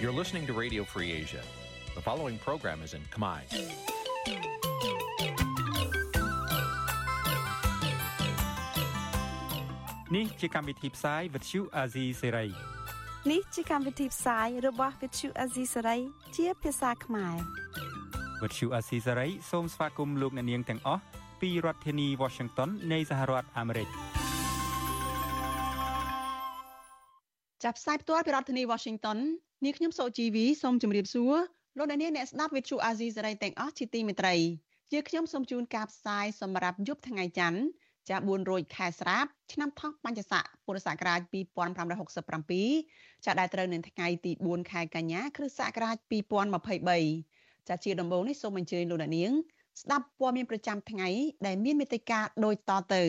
You're listening to Radio Free Asia. The following program is in Khmer. នេះជាកម្មវិធីផ្សាយ Vuthu Azizi Serai នេះជាកម្មវិធីផ្សាយរបស់ Vuthu Azizi Serai ជាភាសាខ្មែរ Vuthu Azizi Serai សូមស្វាគមន៍លោកអ្នកនាងទាំងអស់ពីរដ្ឋធានី Washington នៃសហរដ្ឋអាមេរិក។ចាប់ផ្សាយផ្ទាល់ពីរដ្ឋធានី Washington នាងខ្ញុំសូជីវីសូមជម្រាបសួរលោកអ្នកនាងអ្នកស្ដាប់វិទ្យុអាស៊ីសេរីទាំងអស់ជាទីមេត្រីជាខ្ញុំសូមជូនការផ្សាយសម្រាប់យប់ថ្ងៃច័ន្ទចា4រោចខែស្រាបឆ្នាំថោះបញ្ញស័កពុរសករាជ2567ចាដែលត្រូវនៅថ្ងៃទី4ខែកញ្ញាគ្រិស្តសករាជ2023ចាជាដំបូងនេះសូមអញ្ជើញលោកអ្នកនាង ស្ដាប់ព័ត៌មានប្រចាំថ្ងៃដែលមានមេត្តាដូចតទៅ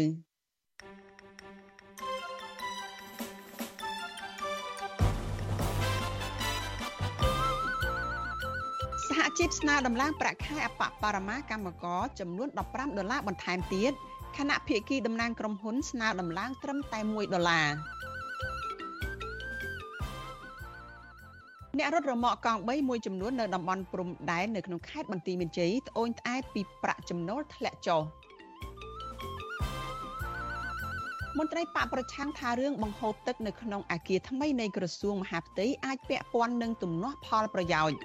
ជីពស្នើដំឡើងប្រាក់ខែអបបរមាកម្មករចំនួន15ដុល្លារបន្ថែមទៀតខណៈភាគីតំណាងក្រុមហ៊ុនស្នើដំឡើងត្រឹមតែ1ដុល្លារអ្នករត់រមាក់កង់3មួយចំនួននៅតំបន់ព្រំដែននៅក្នុងខេត្តបន្ទាយមានជ័យត្អូញត្អែពីប្រាក់ចំណូលធ្លាក់ចុះមន្ត្រីបកប្រឆាំងថារឿងបង្ហូរទឹកនៅក្នុងអាគារថ្មីនៃក្រសួងមហាផ្ទៃអាចពាក់ព័ន្ធនឹងទំនាស់ផលប្រយោជន៍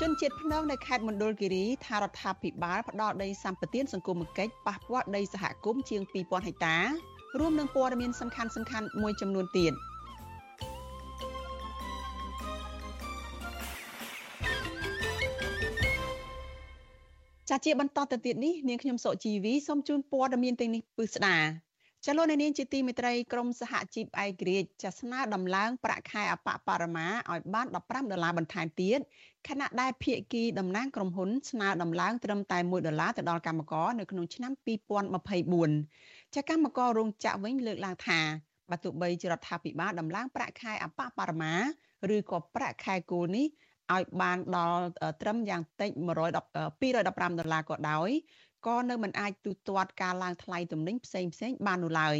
ជនជាតិភ្នងនៅខេត្តមណ្ឌលគិរីថារដ្ឋាភិបាលផ្ដល់ដីសម្បត្តិសង្គមគិច្ចប៉ះពាល់ដីសហគមន៍ជាង2000ហិកតារួមនឹងព័ត៌មានសំខាន់សំខាន់មួយចំនួនទៀតចាជាបន្តទៅទៀតនេះនាងខ្ញុំសុជីវីសូមជូនព័ត៌មានទាំងនេះពឹស្ដា ចលនានាងជាទីមេត្រីក្រមសហជីពឯករាជ្យចាស្នើដំឡើងប្រាក់ខែអបបរមាឲ្យបាន15ដុល្លារបន្ថែមទៀតខណៈដែលភាគីតំណាងក្រុមហ៊ុនស្នើដំឡើងត្រឹមតែ1ដុល្លារទៅដល់កម្មករនៅក្នុងឆ្នាំ2024ចាកម្មកររោងចក្រវិញលើកឡើងថាបើទោះបីជារដ្ឋាភិបាលដំឡើងប្រាក់ខែអបបរមាឬក៏ប្រាក់ខែគោលនេះឲ្យបានដល់ត្រឹមយ៉ាងតិច110 215ដុល្លារក៏ដោយ ក៏នៅមិនអាចទូទាត់ការឡើងថ្លៃទំនិញផ្សេងផ្សេងបាននោះឡើយ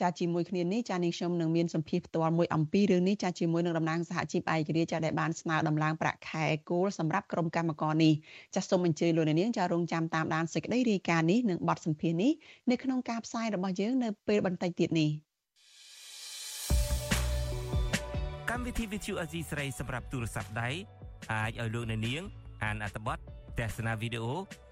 ចាជាមួយគ្នានេះចានាងខ្ញុំនឹងមានសម្ភារផ្ទាល់មួយអំពីរឿងនេះចាជាមួយនឹងតំណាងសហជីពឯករាជ្យចាដែលបានស្នើដំឡើងប្រាក់ខែគោលសម្រាប់ក្រុមកម្មករនេះចាសូមអញ្ជើញលោកនាងចារងចាំតាមដានសេចក្តីរាយការណ៍នេះនិងបទសម្ភាសន៍នេះនៅក្នុងការផ្សាយរបស់យើងនៅពេលបន្តិចទៀតនេះកម្មវិធី Vithu Azizi ស្រីសម្រាប់ទូរស័ព្ទដៃអាចឲ្យលោកនាងអានអត្ថបទទស្សនាវីដេអូ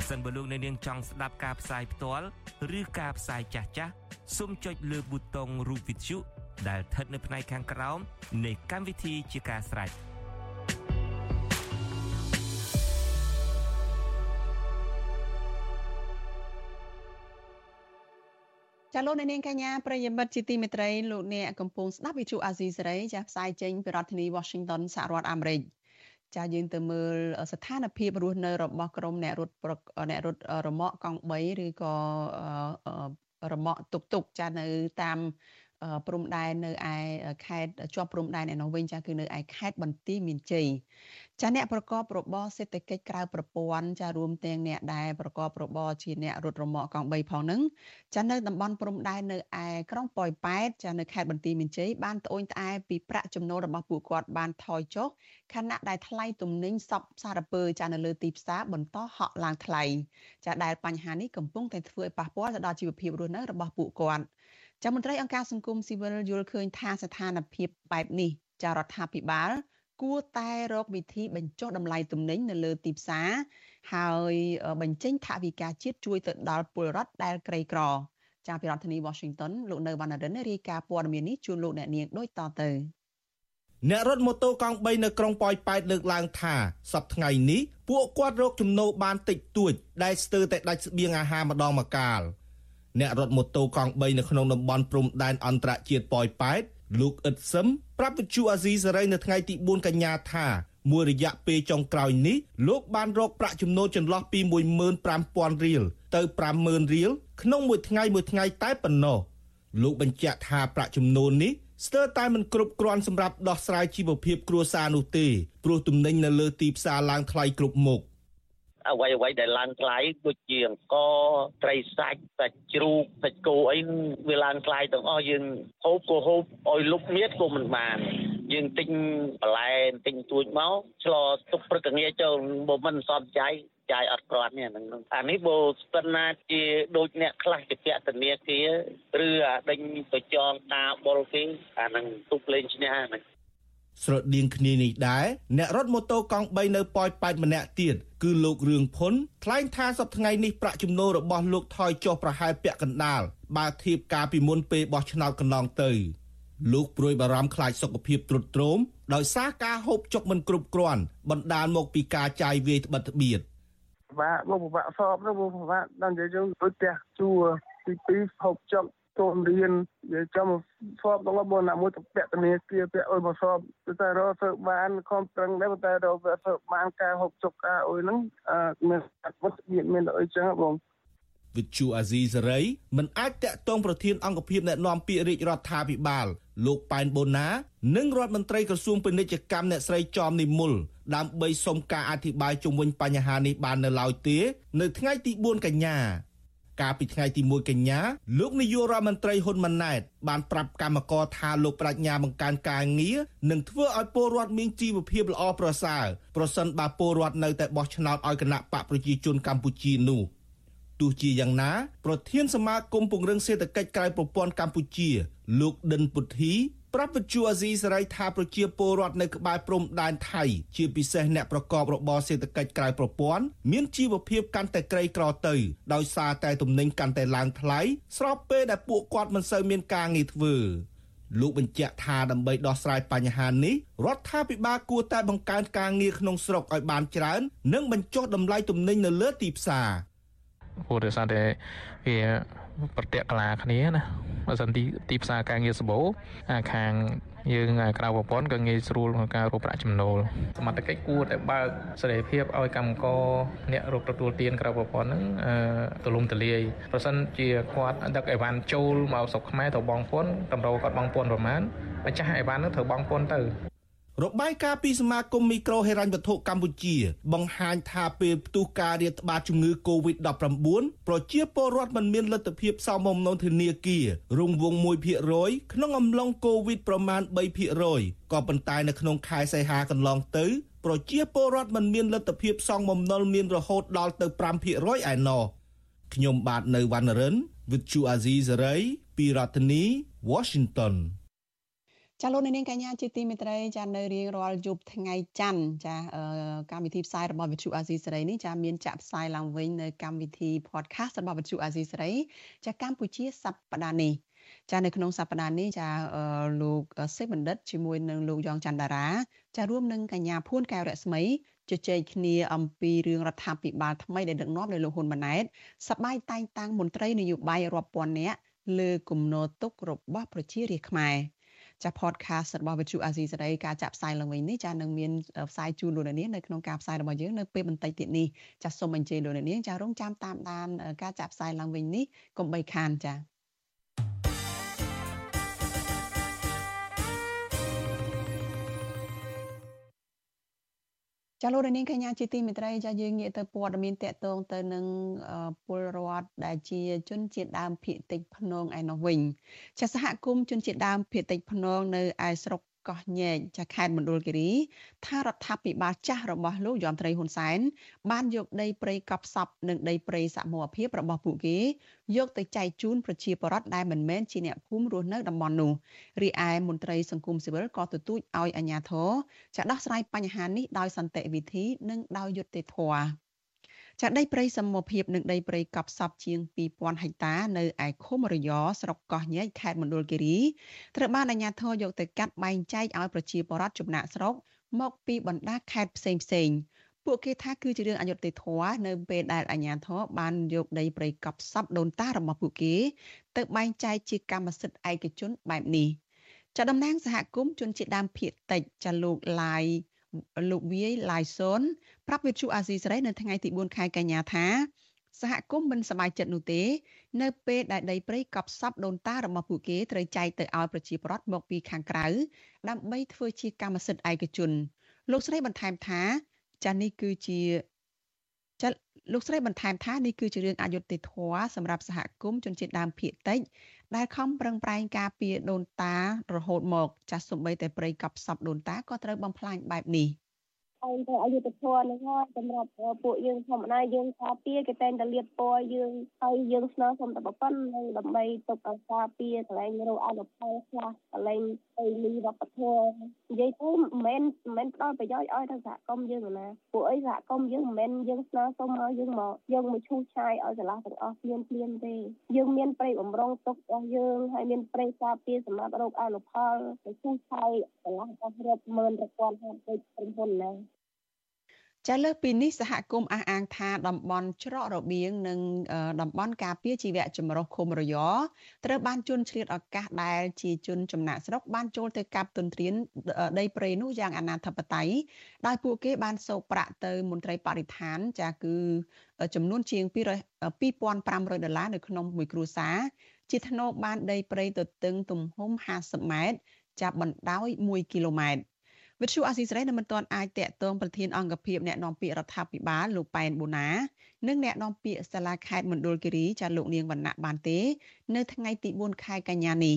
ប្រសិនបើលោកអ្នកនាងចង់ស្ដាប់ការផ្សាយផ្ទាល់ឬការផ្សាយចាស់ចាស់សូមចុចលើប៊ូតុងរូបវិទ្យុដែលស្ថិតនៅផ្នែកខាងក្រោមនៃកម្មវិធីជាការស្រេចចាលោកនាងកញ្ញាប្រិយមិត្តជាទីមេត្រីលោកអ្នកកំពុងស្ដាប់វិទ្យុអាស៊ីសេរីចាផ្សាយចេញពីរដ្ឋធានី Washington សហរដ្ឋអាមេរិក ចាយើងទៅមើលស្ថានភាពរស់នៅរបស់ក្រុមអ្នករត់អ្នករត់រមាក់កង់3ឬក៏រមាក់ទុកទុកចានៅតាម ព្រំដែននៅឯខេត្តជាប់ព្រំដែនឯនោះវិញចាគឺនៅឯខេត្តបន្ទាយមានជ័យចាអ្នកប្រកបរបរសេដ្ឋកិច្ចក្រៅប្រព័ន្ធចារួមទាំងអ្នកដែលប្រកបរបរជាអ្នករត់រមាក់កង់3ផងហ្នឹងចានៅតំបន់ព្រំដែននៅឯក្រុងប៉ោយប៉ែតចានៅខេត្តបន្ទាយមានជ័យបានត្អូញត្អែពីប្រាក់ចំណូលរបស់ពួកគាត់បានថយចុះខណៈដែលថ្លៃទំនិញសពសារពើចានៅលើទីផ្សារបន្តហក់ឡើងថ្លៃចាដែលបញ្ហានេះកំពុងតែធ្វើឲ្យប៉ះពាល់ទៅដល់ជីវភាពរស់នៅរបស់ពួកគាត់ ចាមន្ត្រីអង្គការសង្គមស៊ីវិលយល់ឃើញថាស្ថានភាពបែបនេះចារដ្ឋាភិបាល គួរតែរកវិធីបញ្ចុះតម្លៃទំនិញនៅលើទីផ្សារហើយបញ្ចេញថវិកាជាតិជួយទៅដល់ពលរដ្ឋដែលក្រីក្រចាពីរដ្ឋធានី Washington លោកនៅវណ្ណរិនរាយការណ៍ព័ត៌មាននេះជូនលោកអ្នកនាងដូចតទៅអ្នករត់ម៉ូតូកង់3នៅក្រុងប៉ោយប៉ែតលើកឡើងថាសប្តាហ៍ថ្ងៃនេះពួកគាត់រកចំណូលបានតិចតួចដែលស្ទើរតែដាច់ស្បៀងអាហារម្ដងម្កាល អ្នករត់ម៉ូតូកង់3នៅក្នុងតំបន់ព្រំដែនអន្តរជាតិប៉ោយប៉ែតលោកអ៊ិតសឹមប្រាប់វិទ្យុអាស៊ីសេរីនៅថ្ងៃទី4កញ្ញាថាមួយរយៈពេលចុងក្រោយនេះលោកបានរកប្រាក់ចំណូលចន្លោះពី15000រៀលទៅ50000រៀលក្នុងមួយថ្ងៃមួយថ្ងៃតែប៉ុណ្ណោះលោកបញ្ជាក់ថាប្រាក់ចំណូលនេះស្ទើរតែមិនគ្រប់គ្រាន់សម្រាប់ដោះស្រាយជីវភាពគ្រួសារនោះទេព្រោះទំនិញនៅលើទីផ្សារឡើងថ្លៃគ្រប់មុខ អ្វីអ្វីដែលឡើងថ្លៃដូចជាអង្ករត្រីសាច់សាច់ជ្រូកសាច់គោអីវាឡើងថ្លៃទាំងអស់យើងហូបក៏ហូបឲ្យលុបមៀតក៏មិនបានយើងទិញបន្លែទិញទួចមកឆ្លោទុកព្រឹកងាចូលបើមិនសមចាយចាយអត់គ្រាន់នេះហ្នឹងអានេះបើស្ពិនណាជាដូចអ្នកខ្លះជាពាក់ធនាគារឬអាដេញទៅចងតាបុលគេអាហ្នឹងទុកលេងឈ្នះហ្នឹង ស្រដៀងគ្នានេះដែរអ្នករត់ម៉ូតូកង់3នៅប៉ោយប៉ែតម្នាក់ទៀតគឺលោករឿងផុនថ្លែងថាសប្តាហ៍នេះប្រាក់ចំណូលរបស់លោកថយចុះប្រហែលពាក់កណ្ដាលបើធៀបកាលពីមុនពេលបោះឆ្នោតកន្លងទៅលោកព្រួយបារម្ភខ្លាចសុខភាពទ្រុឌទ្រោមដោយសារការហូបចុកមិនគ្រប់គ្រាន់បណ្ដាលមកពីការចាយវាយត្បិតត្បៀតពិបាកមកពិបាកសອບទៅពិបាកដល់និយាយយើងដូចផ្ទះជួទី2ហូបចុក កូនរៀននិយាយចាំសອບដល់បងណាមួយទៅពាក់ធនាគារពាក់អុយមកសອບតែរកធ្វើបានខំប្រឹងដែរតែរកធ្វើបានការហូបចុកការអុយហ្នឹងអឺមានអត់មានមានអីចឹងបងវិទ្យុអាស៊ីសេរីមិនអាចតាក់ទងប្រធានអង្គភិបអ្នកណែនាំពាក្យរាជរដ្ឋាភិបាលលោកប៉ែនបូណានិងរដ្ឋមន្ត្រីក្រសួងពាណិជ្ជកម្មអ្នកស្រីចំនិមលដើម្បីសុំការអធិប្បាយជុំវិញបញ្ហានេះបាននៅឡើយទេនៅថ្ងៃទី4កញ្ញា កាលពីថ្ងៃទី1កញ្ញាលោកនាយករដ្ឋមន្ត្រីហ៊ុនម៉ាណែតបានប្រាប់កម្មករថាលោកប្រាជ្ញាបង្កើនការងារនិងធ្វើឲ្យពលរដ្ឋមានជីវភាពល្អប្រសើរប្រសិនបើពលរដ្ឋនៅតែបោះឆ្នោតឲ្យគណៈបកប្រជាជនកម្ពុជានោះ។ទោះជាយ៉ាងណាប្រធានសមាគមពង្រឹងសេដ្ឋកិច្ចក្រៅប្រព័ន្ធកម្ពុជា លោកដិនពុទ្ធី ប្រាប់វិទ្យុអាស៊ីសេរីថាប្រជាពលរដ្ឋនៅក្បែរព្រំដែនថៃជាពិសេសអ្នកប្រកបរបរសេដ្ឋកិច្ចក្រៅប្រព័ន្ធមានជីវភាពកាន់តែក្រីក្រទៅដោយសារតែទំនិញកាន់តែឡើងថ្លៃស្របពេលដែលពួកគាត់មិនសូវមានការងារធ្វើលោកបញ្ជាក់ថាដើម្បីដោះស្រាយបញ្ហានេះរដ្ឋាភិបាលគួរតែបង្កើនការងារក្នុងស្រុកឲ្យបានច្រើន និងបញ្ចុះតម្លៃទំនិញនៅលើទីផ្សារព្រោះដោយសារតែវាប្រតិកលាគ្នាណា បើសិនទីទីផ្សារការងារសម្បូរអាខាងយើងក្រៅប្រព័ន្ធក៏ងាយស្រួលក្នុងការរកប្រាក់ចំណូលសមត្ថកិច្ចគួរតែបើកសេរីភាពឲ្យកម្មករអ្នករកទទួលទានក្រៅប្រព័ន្ធហ្នឹងទូលំទូលាយប្រសិនជាគាត់ដឹកអីវ៉ាន់ចូលមកស្រុកខ្មែរទៅបងពុនតម្រូវគាត់បងពុនប្រមាណម្ចាស់អីវ៉ាន់ហ្នឹងត្រូវបងពុនទៅ របាយការណ៍ពីសមាគមមីក្រូហិរញ្ញវត្ថុកម្ពុជា បង្ហាញថាពេលផ្ទុះការរាតត្បាតជំងឺ Covid-19 ប្រជាពលរដ្ឋមិនមានលទ្ធភាពសងបំណុលធនាគាររង្វង់1%ក្នុងអំឡុង Covid ប្រមាណ3%ក៏ប៉ុន្តែនៅក្នុងខែសីហាកន្លងទៅប្រជាពលរដ្ឋមិនមានលទ្ធភាពសងបំណុលមានរហូតដល់ទៅ5%ឯណោះខ្ញុំបាទនៅវណ្ណរិន With Chu Azizi Saray ពីរដ្ឋធានី Washington ចាលោកនាងកញ្ញាជាទីមេត្រីចានៅរៀងរាល់យប់ថ្ងៃច័ន្ទចាកម្មវិធីផ្សាយរបស់វិទ្យុអាស៊ីសេរីនេះចាមានចាក់ផ្សាយឡើងវិញនៅកម្មវិធី podcast របស់វិទ្យុអាស៊ីសេរីចាកម្ពុជាសប្តាហ៍នេះចានៅក្នុងសប្តាហ៍នេះចាលោកសេបណ្ឌិតជាមួយនឹងលោកយ៉ងច័ន្ទតារាចារួមនឹងកញ្ញាភួនកែវរស្មីជជែកគ្នាអំពីរឿងរដ្ឋាភិបាលថ្មីដែលដឹកនាំដោយលោកហ៊ុនម៉ាណែតសប្បាយតែងតាំងមន្ត្រីនយោបាយរាប់ពាន់នាក់លើគំនរទុករបស់ប្រជារាស្ត្រខ្មែរ ចា podcast របស់វិទ្យុអាស៊ីសេរីការចាក់ផ្សាយឡើងវិញនេះចានឹងមានផ្សាយជូនលោកនាងនៅក្នុងការផ្សាយរបស់យើងនៅពេលបន្តិចទៀតនេះចាសូមអញ្ជើញលោកនាងចារងចាំតាមដានការចាក់ផ្សាយឡើងវិញនេះកុំបីខានចា ចាលោករនាងកញ្ញាជាទីមេត្រីចាយើងងាកទៅព័ត៌មានតកតងទៅនឹងពលរដ្ឋដែលជាជនជាតិដើមភាគតិចភ្នងឯនោះវិញចាសហគមន៍ជនជាតិដើមភាគតិចភ្នងនៅឯស្រុក កោះញែកចាខេត្តមណ្ឌលគិរីថារដ្ឋាភិបាលចាស់របស់លោកយមត្រីហ៊ុនសែនបានយកដីព្រៃកប់សពនិងដីព្រៃសមូហភាពរបស់ពួកគេយកទៅចែកជូនប្រជាពលរដ្ឋដែលមិនមែនជាអ្នកភូមិរស់នៅតំបន់នោះរីឯមន្ត្រីសង្គមស៊ីវិលក៏ទទូចឲ្យអាជ្ញាធរចាដោះស្រាយបញ្ហានេះដោយសន្តិវិធី និងដោយយុត្តិធម៌ ចាដីព្រៃសមូហភាពនិងដីព្រៃកប់សពជាង2000ហិកតានៅឯឃុំរយស្រុកកោះញែកខេត្តមណ្ឌលគិរីត្រូវបានអាជ្ញាធរយកទៅកាត់បែងចែកឲ្យប្រជាពលរដ្ឋចំណាក់ស្រុកមកពីបណ្ដាខេត្តផ្សេងផ្សេងពួកគេថាគឺជារឿងអយុត្តិធម៌នៅពេលដែលអាជ្ញាធរបានយកដីព្រៃកប់សពដូនតារបស់ពួកគេទៅបែងចែកជាកម្មសិទ្ធិឯកជនបែបនេះចាតំណាងសហគមន៍ជនជាតិដើមភាគតិចចាលោកឡាយ លោកវាយឡៃសុនប្រាប់វិទ្យុអាស៊ីសេរីនៅថ្ងៃទី4ខែកញ្ញាថាសហគមន៍មិនសប្បាយចិត្តនោះទេ នៅពេលដែលដីព្រៃកប់សពដូនតារបស់ពួកគេត្រូវចែកទៅឲ្យប្រជាពលរដ្ឋមកពីខាងក្រៅដើម្បីធ្វើជាកម្មសិទ្ធិឯកជន លោកស្រីបន្ថែមថាចានេះគឺជាចាលោកស្រីបន្ថែមថានេះគឺជារឿងអយុត្តិធម៌សម្រាប់សហគមន៍ជនជាតិដើមភាគតិច ដែលខំប្រឹងប្រែងការពារដូនតារហូតមកចាស់សំបីតែព្រៃកប់សពដូនតាក៏ត្រូវបំផ្លាញបែបនេះ។ឯងទៅអយុធធម៌នឹងហើយសម្រាប់ពួកយើងធម្មតាយើងការពារគេតែងតែលៀបពណ៌យើងហើយយើងស្នើសុំតែប៉ុណ្្នឹងដើម្បីទុកឲ្យការពារកន្លែងរកអនុផលខ្លះកន្លែង អីលីវប្បធម៌និយាយទៅមិនមែនមិនមែនផ្ដល់ប្រយោជន៍ឲ្យដល់សហគមន៍យើងណាពួកអីសហគមន៍យើងមិនមែនយើងស្នើសុំឲ្យយើងមកយើងមកឈូសឆាយឲ្យឆ្លាស់ទាំងអស់ភ្លាមភ្លាមទេយើងមានប្រៃបំរុងទុករបស់យើងហើយមានប្រៃការពារសម្រាប់រកអនុផលទៅឈូសឆាយឆ្លាស់អស់រាប់ម៉ឺនប្រព័ន្ធហាត់ពេកក្រុមហ៊ុនណា ចាលើសពីនេះសហគមន៍អះអាងថាតំបន់ច្រករបៀងនិងតំបន់ការពារជីវៈចម្រុះឃុំរយត្រូវបានជន់ឆ្លៀតឱកាសដែលជាជនចំណាក់ស្រុកបានចូលទៅកាប់ទុនទ្រានដីព្រៃនោះយ៉ាងអនាធបត័យដោយពួកគេបានសោកប្រាក់ទៅមន្ត្រីបរិស្ថានចាគឺចំនួនជាង2500ដុល្លារនៅក្នុងមួយគ្រួសារជាថ្នូរបានដីព្រៃទទឹងទំហំ50ម៉ែត្រចាប់បណ្ដោយ1គីឡូម៉ែត្រ វិទ្យុអាស៊ីសេរីនៅមិនទាន់អាចតាក់ទងប្រធានអង្គភិបអ្នកនាំពាក្យរដ្ឋាភិបាលលោកប៉ែនបូណានិងអ្នកនាំពាក្យសាលាខេត្តមណ្ឌលគិរីចាលោកនាងវណ្ណៈបានទេនៅថ្ងៃទី4ខែកញ្ញានេះ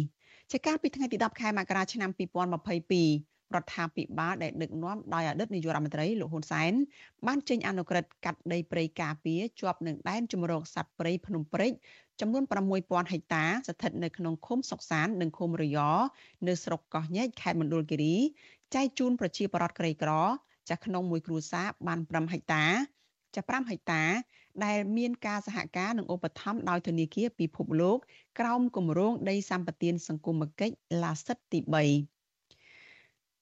ជាការពីថ្ងៃទី10ខែមករាឆ្នាំ2022រដ្ឋាភិបាលដែលដឹកនាំដោយអតីតនាយករដ្ឋមន្ត្រីលោកហ៊ុនសែនបានចេញអនុក្រឹត្យកាត់ដីព្រៃការពារជាប់នឹងដែនជំរកសត្វព្រៃភ្នំព្រេច ចំនួន6000ហិកតាស្ថិតនៅក្នុងឃុំសុកសាននិងឃុំរយនៅស្រុកកោះញែកខេត្តមណ្ឌលគិរីចែកជូនប្រជាពលរដ្ឋក្រីក្រចាស់ក្នុងមួយគ្រួសារបាន5ហិកតាចា5ហិកតា ដែលមានការសហការនិងឧបត្ថម្ភដោយធនាគារពិភពលោកក្រោមគម្រោងដីសម្បត្តិសង្គមគិច្ចឡាសិតទី3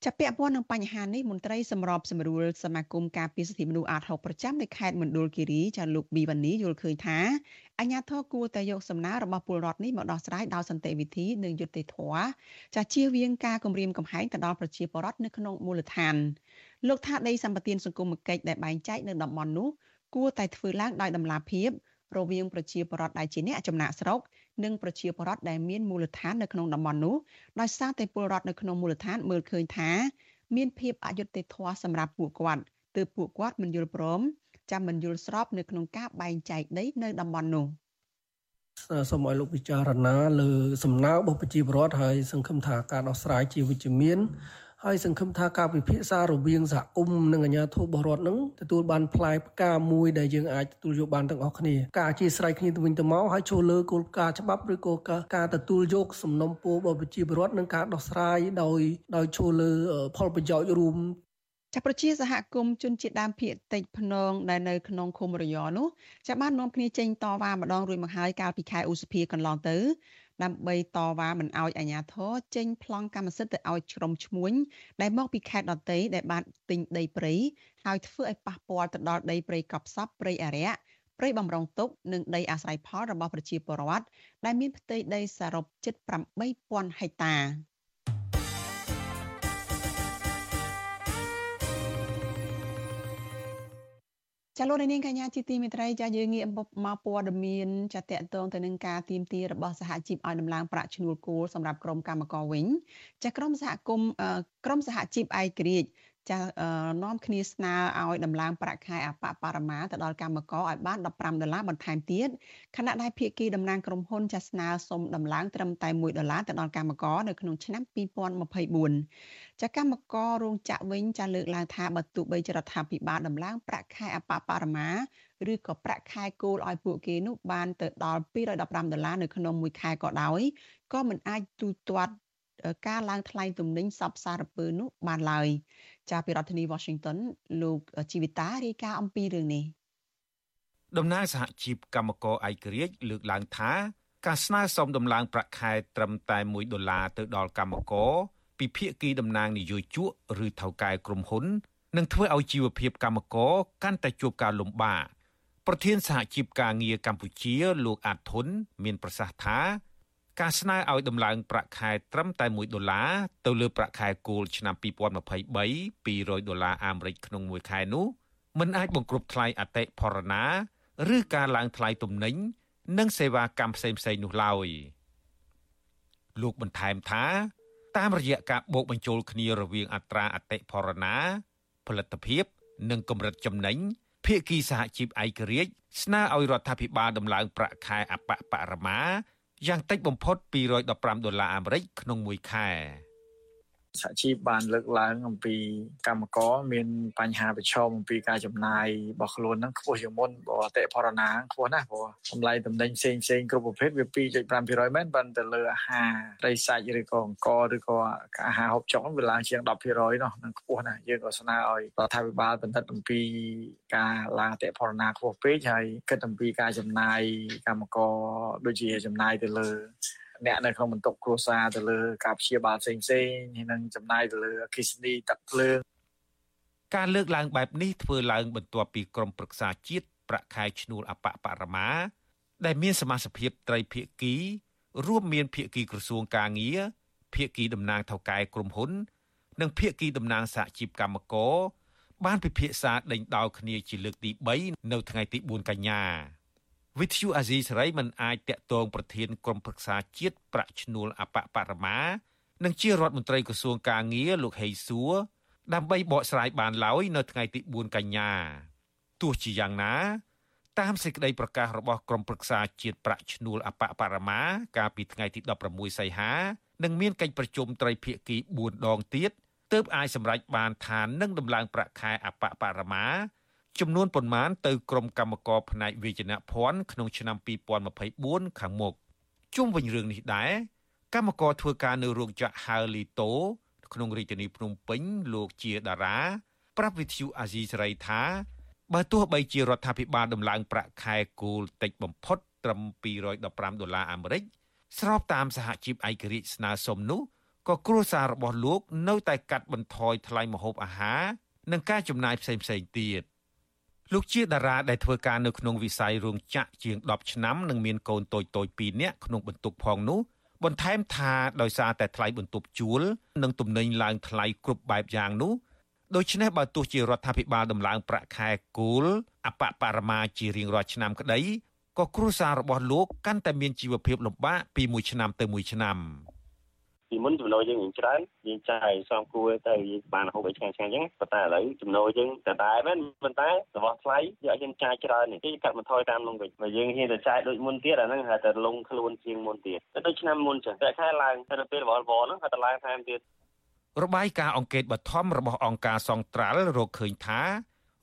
ចាប់ពាក់ព័ន្ធនឹងបញ្ហានេះមន្ត្រីសម្របសម្រួលសមាគមការពារសិទ្ធិមនុស្សអាត6ប្រចាំនៅខេត្តមណ្ឌលគិរីចាលោកប៊ីវ៉ានីយល់ឃើញថាអាជ្ញាធរគួរតែយកសំណើរបស់ពលរដ្ឋនេះមកដោះស្រាយដោយសន្តិវិធីនិងយុត្តិធម៌ចាជៀសវាងការគំរាមកំហែងទៅដល់ប្រជាពលរដ្ឋនៅក្នុងមូលដ្ឋានលោកថាដីសម្បត្តិសង្គមគិច្ចដែលបែងចែកនៅតំបន់នោះគួរតែធ្វើឡើងដោយតម្លាភាពរវាងប្រជាពលរដ្ឋដែលជាអ្នកចំណាក់ស្រុក និងប្រជាពលរដ្ឋដែលមានមូលដ្ឋាននៅក្នុងតំបន់នោះដោយសារតែពលរដ្ឋនៅក្នុងមូលដ្ឋានមើលឃើញថា មានភាពអយុត្តិធម៌សម្រាប់ពួកគាត់ទើបពួកគាត់មិនយល់ព្រមចាំមិនយល់ស្របនៅក្នុងការបែងចែកដីនៅតំបន់នោះសូមឲ្យលោកពិចារណាលើសំណើរបស់ប្រជាពលរដ្ឋហើយសង្ឃឹមថាការដោះស្រាយជាវិជ្ជមាន ហើយសង្ឃឹមថាការពិភាក្សារវាងសហគមន៍និងអាជ្ញាធររបស់រដ្ឋនឹងទទួលបានផ្លែផ្កាមួយដែលយើងអាចទទួលយកបានទាំងអស់គ្នាការអធិស្ឋានគ្នាទៅវិញទៅមកហើយចូលលើគោលការណ៍ច្បាប់ឬក៏ការទទួលយកសំណុំពររបស់ប្រជាពលរដ្ឋនិងការដោះស្រាយដោយដោយចូលលើផលប្រយោជន៍រួមចាប់ប្រជាសហគមន៍ជនជាតិដើមភាគតិចភ្នងដែលនៅក្នុងឃុំរយនោះចាប់បាននាំគ្នាចេញតវ៉ាម្ដងរួចមកហើយកាលពីខែឧសភាកន្លងទៅ ដើម្បីតវ៉ាមិនអោយអាជ្ញាធរចេញប្លង់កម្មសិទ្ធិទៅឲ្យក្រុមឈ្មួញដែលមកពីខេត្តដទៃដែលបានទិញដីព្រៃហើយធ្វើឲ្យប៉ះពាល់ទៅដល់ដីព្រៃកប់សពព្រៃអរិយព្រៃបំរុងទុកនិងដីអាស្រ័យផលរបស់ប្រជាពលរដ្ឋដែលមានផ្ទៃដីសរុបជិត8000ហិកតា ចាលោកនាងកញ្ញាជាទីមេត្រីចាយើងងាកមកព័ត៌មានចាតកតងទៅនឹងការទៀមទារបស់សហជីពឲ្យដំឡើងប្រាក់ឈ្នួលគោលសម្រាប់ក្រុមកម្មករវិញចាក្រុមសហគមន៍ក្រុមសហជីពឯករាជ្យ ចានាំគ្នាស្នើឲ្យដំឡើងប្រាក់ខែអបបរមាទៅដល់កម្មករឲ្យបាន15ដុល្លារបន្ថែមទៀតខណៈដែលភាគីតំណាងក្រុមហ៊ុនចាស្នើសុំដំឡើងត្រឹមតែ1ដុល្លារទៅដល់កម្មករនៅក្នុងឆ្នាំ2024ចាកម្មកររោងចក្រវិញចាលើកឡើងថាបើទោះបីចរដ្ឋាភិបាលដំឡើងប្រាក់ខែអបបរមាឬក៏ប្រាក់ខែគោលឲ្យពួកគេនោះបានទៅដល់215ដុល្លារនៅក្នុងមួយខែក៏ដោយក៏មិនអាចទូទាត់ការឡើងថ្លៃទំនិញសពសារពើនោះបានឡើយ ចាពីរដ្ឋធានី Washington លោកជីវិតារាយការណ៍អំពីរឿងនេះតំណាងសហជីពកម្មករឯករាជ្យលើកឡើងថាការស្នើសុំដំឡើងប្រាក់ខែត្រឹមតែ1ដុល្លារទៅដល់កម្មករពីភាគីតំណាងនយោជកឬថៅកែក្រុមហ៊ុននឹងធ្វើឲ្យជីវភាពកម្មករកាន់តែជួបការលំបាកប្រធានសហជីពការងារកម្ពុជាលោកអាតធុនមានប្រសាសន៍ថា ការស្នើឲ្យដំឡើងប្រាក់ខែត្រឹមតែ1ដុល្លារទៅលើប្រាក់ខែគោលឆ្នាំ2023 200ដុល្លារអាមេរិកក្នុងមួយខែនោះមិនអាចបង្គ្រប់ថ្លៃអតិផរណាឬការឡើងថ្លៃទំនិញនិងសេវាកម្មផ្សេងៗនោះឡើយលោកបន្ថែមថាតាមរយៈការបូកបញ្ចូលគ្នារវាងអត្រាអតិផរណាផលិតភាព និងកម្រិតចំណេញភាគីសហជីពឯករាជ្យស្នើឲ្យរដ្ឋាភិបាលដំឡើងប្រាក់ខែអបបរមា យ៉ាងតិចបំផុត215ដុល្លារអាមេរិកក្នុងមួយខែ។ សហជីពបានលើកឡើងអំពីកម្មករមានបញ្ហាប្រឈមអំពីការចំណាយរបស់ខ្លួនហ្នឹងខ្ពស់ជាងមុនបើអតិផរណាខ្ពស់ណាស់ព្រោះតម្លៃតំណែងផ្សេងផ្សេងគ្រប់ប្រភេទវា2.5%មែនប៉ុន្តែលើអាហារត្រីសាច់ឬក៏អង្គឬក៏អាហារហូបចុកវាឡើងជាង10%នោះនឹងខ្ពស់ណាស់យើងក៏ស្នើឲ្យរដ្ឋាភិបាលបន្តអំពីការឡើងអតិផរណាខ្ពស់ពេកហើយគិតអំពីការចំណាយកម្មករដូចជាចំណាយទៅលើ អ្នកនៅក្នុងបន្ទប់គ្រួសារទៅលើការព្យាបាលផ្សេងផ្សេងនិងចំណាយទៅលើអគិសនីទឹកភ្លើងការលើកឡើងបែបនេះធ្វើឡើងបន្ទាប់ពីក្រមប្រឹក្សាជាតិប្រាក់ខែឈ្នួលអបបរមា ដែលមានសមាជិកត្រីភាគី រួមមានភាគីក្រសួងការងារភាគីតំណាងថៅកែក្រុមហ៊ុន និងភាគីតំណាងសហជីពកម្មករបានពិភាក្សាដេញដោលគ្នាជាលើកទី3នៅថ្ងៃទី4កញ្ញា វិទ្យុអាស៊ីសេរីមិនអាចតាក់ទងប្រធានក្រុមប្រឹក្សាជាតិប្រាក់ឈ្នួលអបបរមានិងជារដ្ឋមន្ត្រីក្រសួងកាងារលោកហេងសួរដើម្បីបកស្រាយបានឡើយនៅថ្ងៃទី4កញ្ញាទោះជាយ៉ាងណា តាមសេចក្តីប្រកាសរបស់ក្រុមប្រឹក្សាជាតិប្រាក់ឈ្នួលអបបរមាកាលពីថ្ងៃទី16សីហានឹងមានកិច្ចប្រជុំត្រីភាគី4ដងទៀតទើបអាចសម្រេចបានថានឹងដំឡើងប្រាក់ខែអបបរមា ចំនួនប៉ុន្មានទៅក្រុមកម្មការផ្នែកវិជ្ជាភ័ណ្ឌក្នុងឆ្នាំ2024ខាងមុខជុំវិញរឿងនេះដែរកម្មករធ្វើការនៅរោងចក្រហាលីតូក្នុងរាជធានីភ្នំពេញលោកជាតារា ប្រាប់វិទ្យុអាស៊ីសេរីថាបើទោះបីជារដ្ឋាភិបាលដំឡើងប្រាក់ខែគោលតិចបំផុតត្រឹម215ដុល្លារអាមេរិកស្របតាមសហជីពឯករាជ្យស្នើសុំនោះក៏គ្រួសាររបស់លោក នៅតែកាត់បន្ថយថ្លៃម្ហូបអាហារនិងការចំណាយផ្សេងៗទៀត។ លោកជាតារាដែលធ្វើការនៅក្នុងវិស័យរោងចក្រជាង10ឆ្នាំនិងមានកូនតូចតូច2នាក់ក្នុងបន្ទុកផងនោះបន្ថែមថាដោយសារតែថ្លៃបន្ទប់ជួល និងទំនិញឡើងថ្លៃគ្រប់បែបយ៉ាងនោះដូច្នេះបើទោះជារដ្ឋាភិបាលដំឡើងប្រាក់ខែគោលអបបរមាជារៀងរាល់ឆ្នាំក្តីក៏គ្រួសាររបស់លោកកាន់តែមានជីវភាពលំបាកពីមួយឆ្នាំទៅមួយឆ្នាំ។ ពីមុនចំណូលយើងច្រើនយើងចាយសំគួរទៅយើងបានហូបអីឆ្ងាញ់ឆ្ងាញ់អញ្ចឹងប៉ុន្តែឥឡូវចំណូលយើងតែតែមែនប៉ុន្តែរបស់ថ្លៃយកយើងចាយច្រើននេះគេកាត់បន្ថយតាមនោះវិញបើយើងហ៊ានតែចាយដូចមុនទៀតអាហ្នឹងហៅតែលងខ្លួនជាងមុនទៀតតែដូចឆ្នាំមុនចឹងតែខែឡើងតែពេលរបស់របរហ្នឹងហៅតែឡើងថែមទៀតរបាយការណ៍អង្កេតបឋមរបស់អង្គការសង្ត្រាល់រកឃើញថា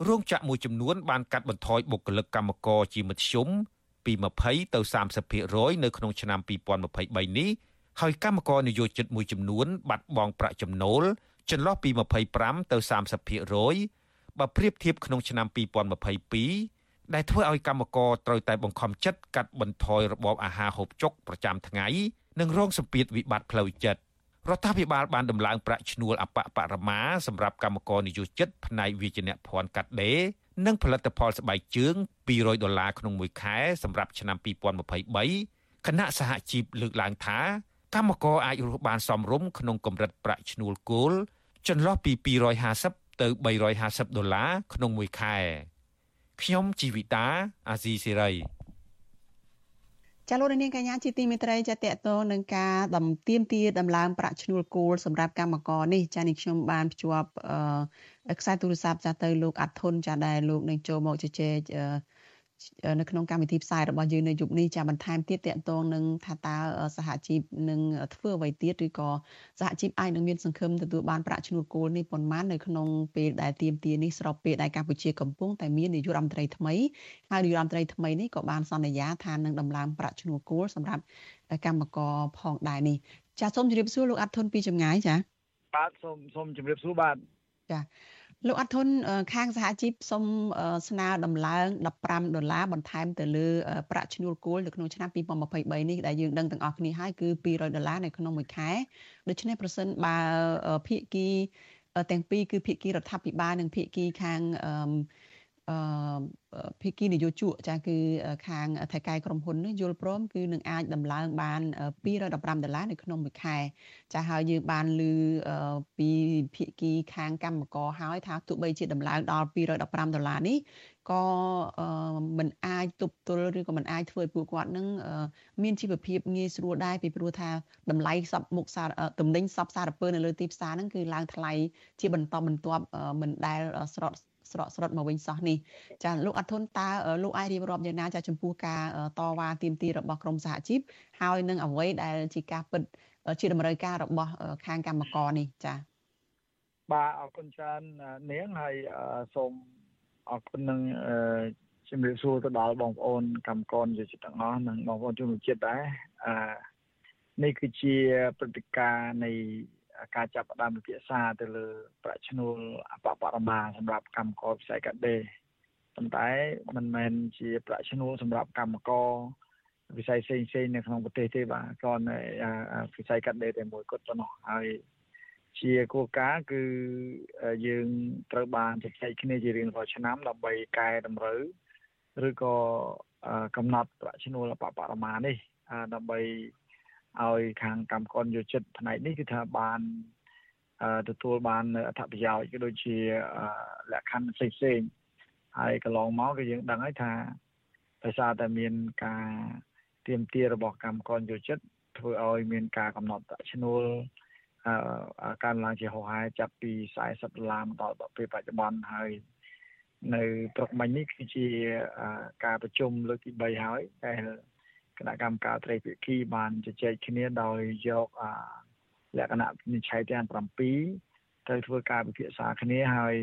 រោងចក្រមួយចំនួនបានកាត់បន្ថយបុគ្គលិកកម្មករជាមធ្យមពី20ទៅ30%នៅក្នុងឆ្នាំ2023នេះ ហើយកម្មករនិយោជិតមួយចំនួន បាត់បង់ប្រាក់ចំណូលចន្លោះពី25ទៅ30%បើប្រៀបធៀបក្នុងឆ្នាំ2022ដែលធ្វើឲ្យកម្មករត្រូវតែបង្ខំចិត្តកាត់បន្ថយរបបអាហារហូបចុកប្រចាំថ្ងៃនិងរងសម្ពាធវិបត្តិផ្លូវចិត្តរដ្ឋាភិបាលបានដំឡើងប្រាក់ឈ្នួលអបបរមាសម្រាប់កម្មករនិយោជិតផ្នែកវិជ្ជាភ័ណ្ឌកាត់ដេរនិងផលិតផលស្បែកជើង200ដុល្លារក្នុងមួយខែសម្រាប់ឆ្នាំ2023គណៈសហជីពលើកឡើងថា កម្មករអាចរស់បានសមរម្យក្នុងកម្រិតប្រាក់ឈ្នួលគោលចន្លោះពី250ទៅ350ដុល្លារក្នុងមួយខែខ្ញុំជីវិតាអាស៊ីសេរីចាលោកនាងកញ្ញាជាទីមេត្រីចាតតទៅនឹងការដំទៀមទាដំឡើងប្រាក់ឈ្នួលគោលសម្រាប់កម្មករនេះចានេះខ្ញុំបានភ្ជាប់ខ្សែទូរស័ព្ទចាទៅលោកអាត់ធុនចាដែលលោកនឹងចូលមកជជែក នៅក្នុងកម្មវិធីផ្សាយរបស់យើងនៅយប់នេះចាបន្ថែមទៀតតកតងនឹងថាតើសហជីពនឹងធ្វើអ្វីទៀតឬក៏សហជីពអាចនឹងមានសង្ឃឹមទទួលបានប្រាក់ឈ្នួលគោលនេះប៉ុន្មាននៅក្នុងពេលដែលទៀមទានេះស្របពេលដែលកម្ពុជាកំពុងតែមាននាយករដ្ឋមន្ត្រីថ្មីហើយនាយករដ្ឋមន្ត្រីថ្មីនេះក៏បានសន្យាថានឹងដំឡើងប្រាក់ឈ្នួលគោលសម្រាប់កម្មករផងដែរនេះចាសូមជម្រាបសួរលោកអាត់ធុនពីចម្ងាយចាបាទសូមសូមជម្រាបសួរបាទចា លោកអត់ធនខាងសហជីពសូមស្នើដំឡើង15ដុល្លារបន្ថែមទៅលើប្រាក់ឈ្នួលគោលនៅក្នុងឆ្នាំ2023នេះដែលយើងដឹងទាំងអស់គ្នាហើយគឺ200ដុល្លារនៅក្នុងមួយខែដូច្នេះប្រសិនបើភាគីទាំងពីរគឺភាគីរដ្ឋាភិបាលនិងភាគីខាងអឺ ភាគីនយោជកចាគឺខាងថៃកែក្រុមហ៊ុននេះយល់ព្រមគឺនឹងអាចដំឡើងបាន215ដុល្លារនៅក្នុងមួយខែចាហើយយើងបានឮពីភាគីខាងកម្មករហើយថាទោះបីជាដំឡើងដល់215ដុល្លារនេះក៏មិនអាចទប់ទល់ឬក៏មិនអាចធ្វើឲ្យពួកគាត់នឹងមានជីវភាពងាយស្រួលដែរពីព្រោះថាតម្លៃសពមុខសារទំនិញសពសារពើនៅលើទីផ្សារហ្នឹងគឺឡើងថ្លៃជាបន្តបន្ទាប់មិនដែលស្រត់ ស្រកស្រត់មកវិញសោះនេះចាលោកអធុនតើលោកអាចរៀបរាប់យ៉ាងណាចាចំពោះការតវ៉ាទាមទាររបស់ក្រមសហជីពហើយនឹងអ្វីដែលជាការពិតជាតម្រូវការរបស់ខាងកម្មករនេះចាបាទអរគុណច្រើននាងហើយសូមអរគុណនឹងជំរាបសួរទៅដល់បងប្អូនកម្មករយុតិទាំងអស់និងបងប្អូនជនជាតិដែរអឺនេះគឺជាព្រឹត្តិការណ៍នៃ ការចាប់ផ្ដើមពិភាក្សាទៅលើប្រាក់ឈ្នួលអបបរមាសម្រាប់កម្មករវិស័យកាត់ដេរប៉ុន្តែមិនមែនជាប្រាក់ឈ្នួលសម្រាប់កម្មករវិស័យផ្សេងផ្សេងនៅក្នុងប្រទេសទេបាទគ្រាន់តែវិស័យកាត់ដេរតែមួយគត់ប៉ុណ្ណោះហើយជាគោលការណ៍គឺយើងត្រូវបានជជែកគ្នាជារៀងរាល់ឆ្នាំដើម្បីកែតម្រូវឬក៏កំណត់ប្រាក់ឈ្នួលអបបរមានេះដើម្បី ឲ្យខាងកម្មករយោចិត្តផ្នែកនេះគឺថាបានទទួលបានអត្ថប្រយោជន៍ក៏ដូចជាលក្ខខណ្ឌផ្សេងផ្សេងហើយកន្លងមកគឺយើងដឹងហើយថាដោយសារតែមានការទៀមទារបស់កម្មករយោចិត្តធ្វើឲ្យមានការកំណត់ប្រាក់ឈ្នួលអឺកើនឡើងជាហោហែចាប់ពី40ដុល្លារមកដល់ពេលបច្ចុប្បន្នហើយនៅព្រឹកមិញនេះគឺជាការប្រជុំលើកទី3ហើយដែល គណៈកម្មការត្រីភិក្ខីបានជជែកគ្នាដោយយកលក្ខណៈនិច្ឆ័យទាំង7ទៅធ្វើការពិភាក្សាគ្នាហើយ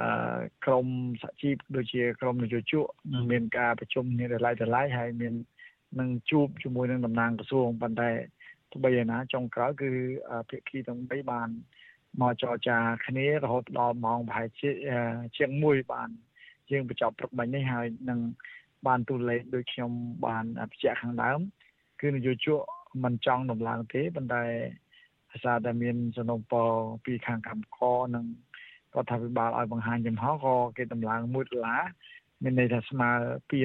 អឺក្រមសហជីពដូចជាក្រមនយោជកនឹងមានការប្រជុំគ្នាដល់ឡៃដល់ឡៃហើយមាននឹងជួបជាមួយនឹងតំណាងក្រសួងប៉ុន្តែទោះបីយ៉ាងណាចុងក្រោយគឺភិក្ខីទាំង3បានមកចរចាគ្នារហូតដល់ម៉ោងប្រហែលជាជាង1បានយើងបញ្ចប់ព្រឹកមិញនេះហើយនឹង បានទូលេខដូចខ្ញុំបានបញ្ជាក់ខាងដើម គឺនយោជកមិនចង់ដំឡើងទេប៉ុន្តែភាសាតែមានសំណុំពរពីខាងកម្មករនិងរដ្ឋាភិបាលឲ្យបង្ហាញចំហក៏គេដំឡើង1ដុល្លារមានន័យថាស្មើ200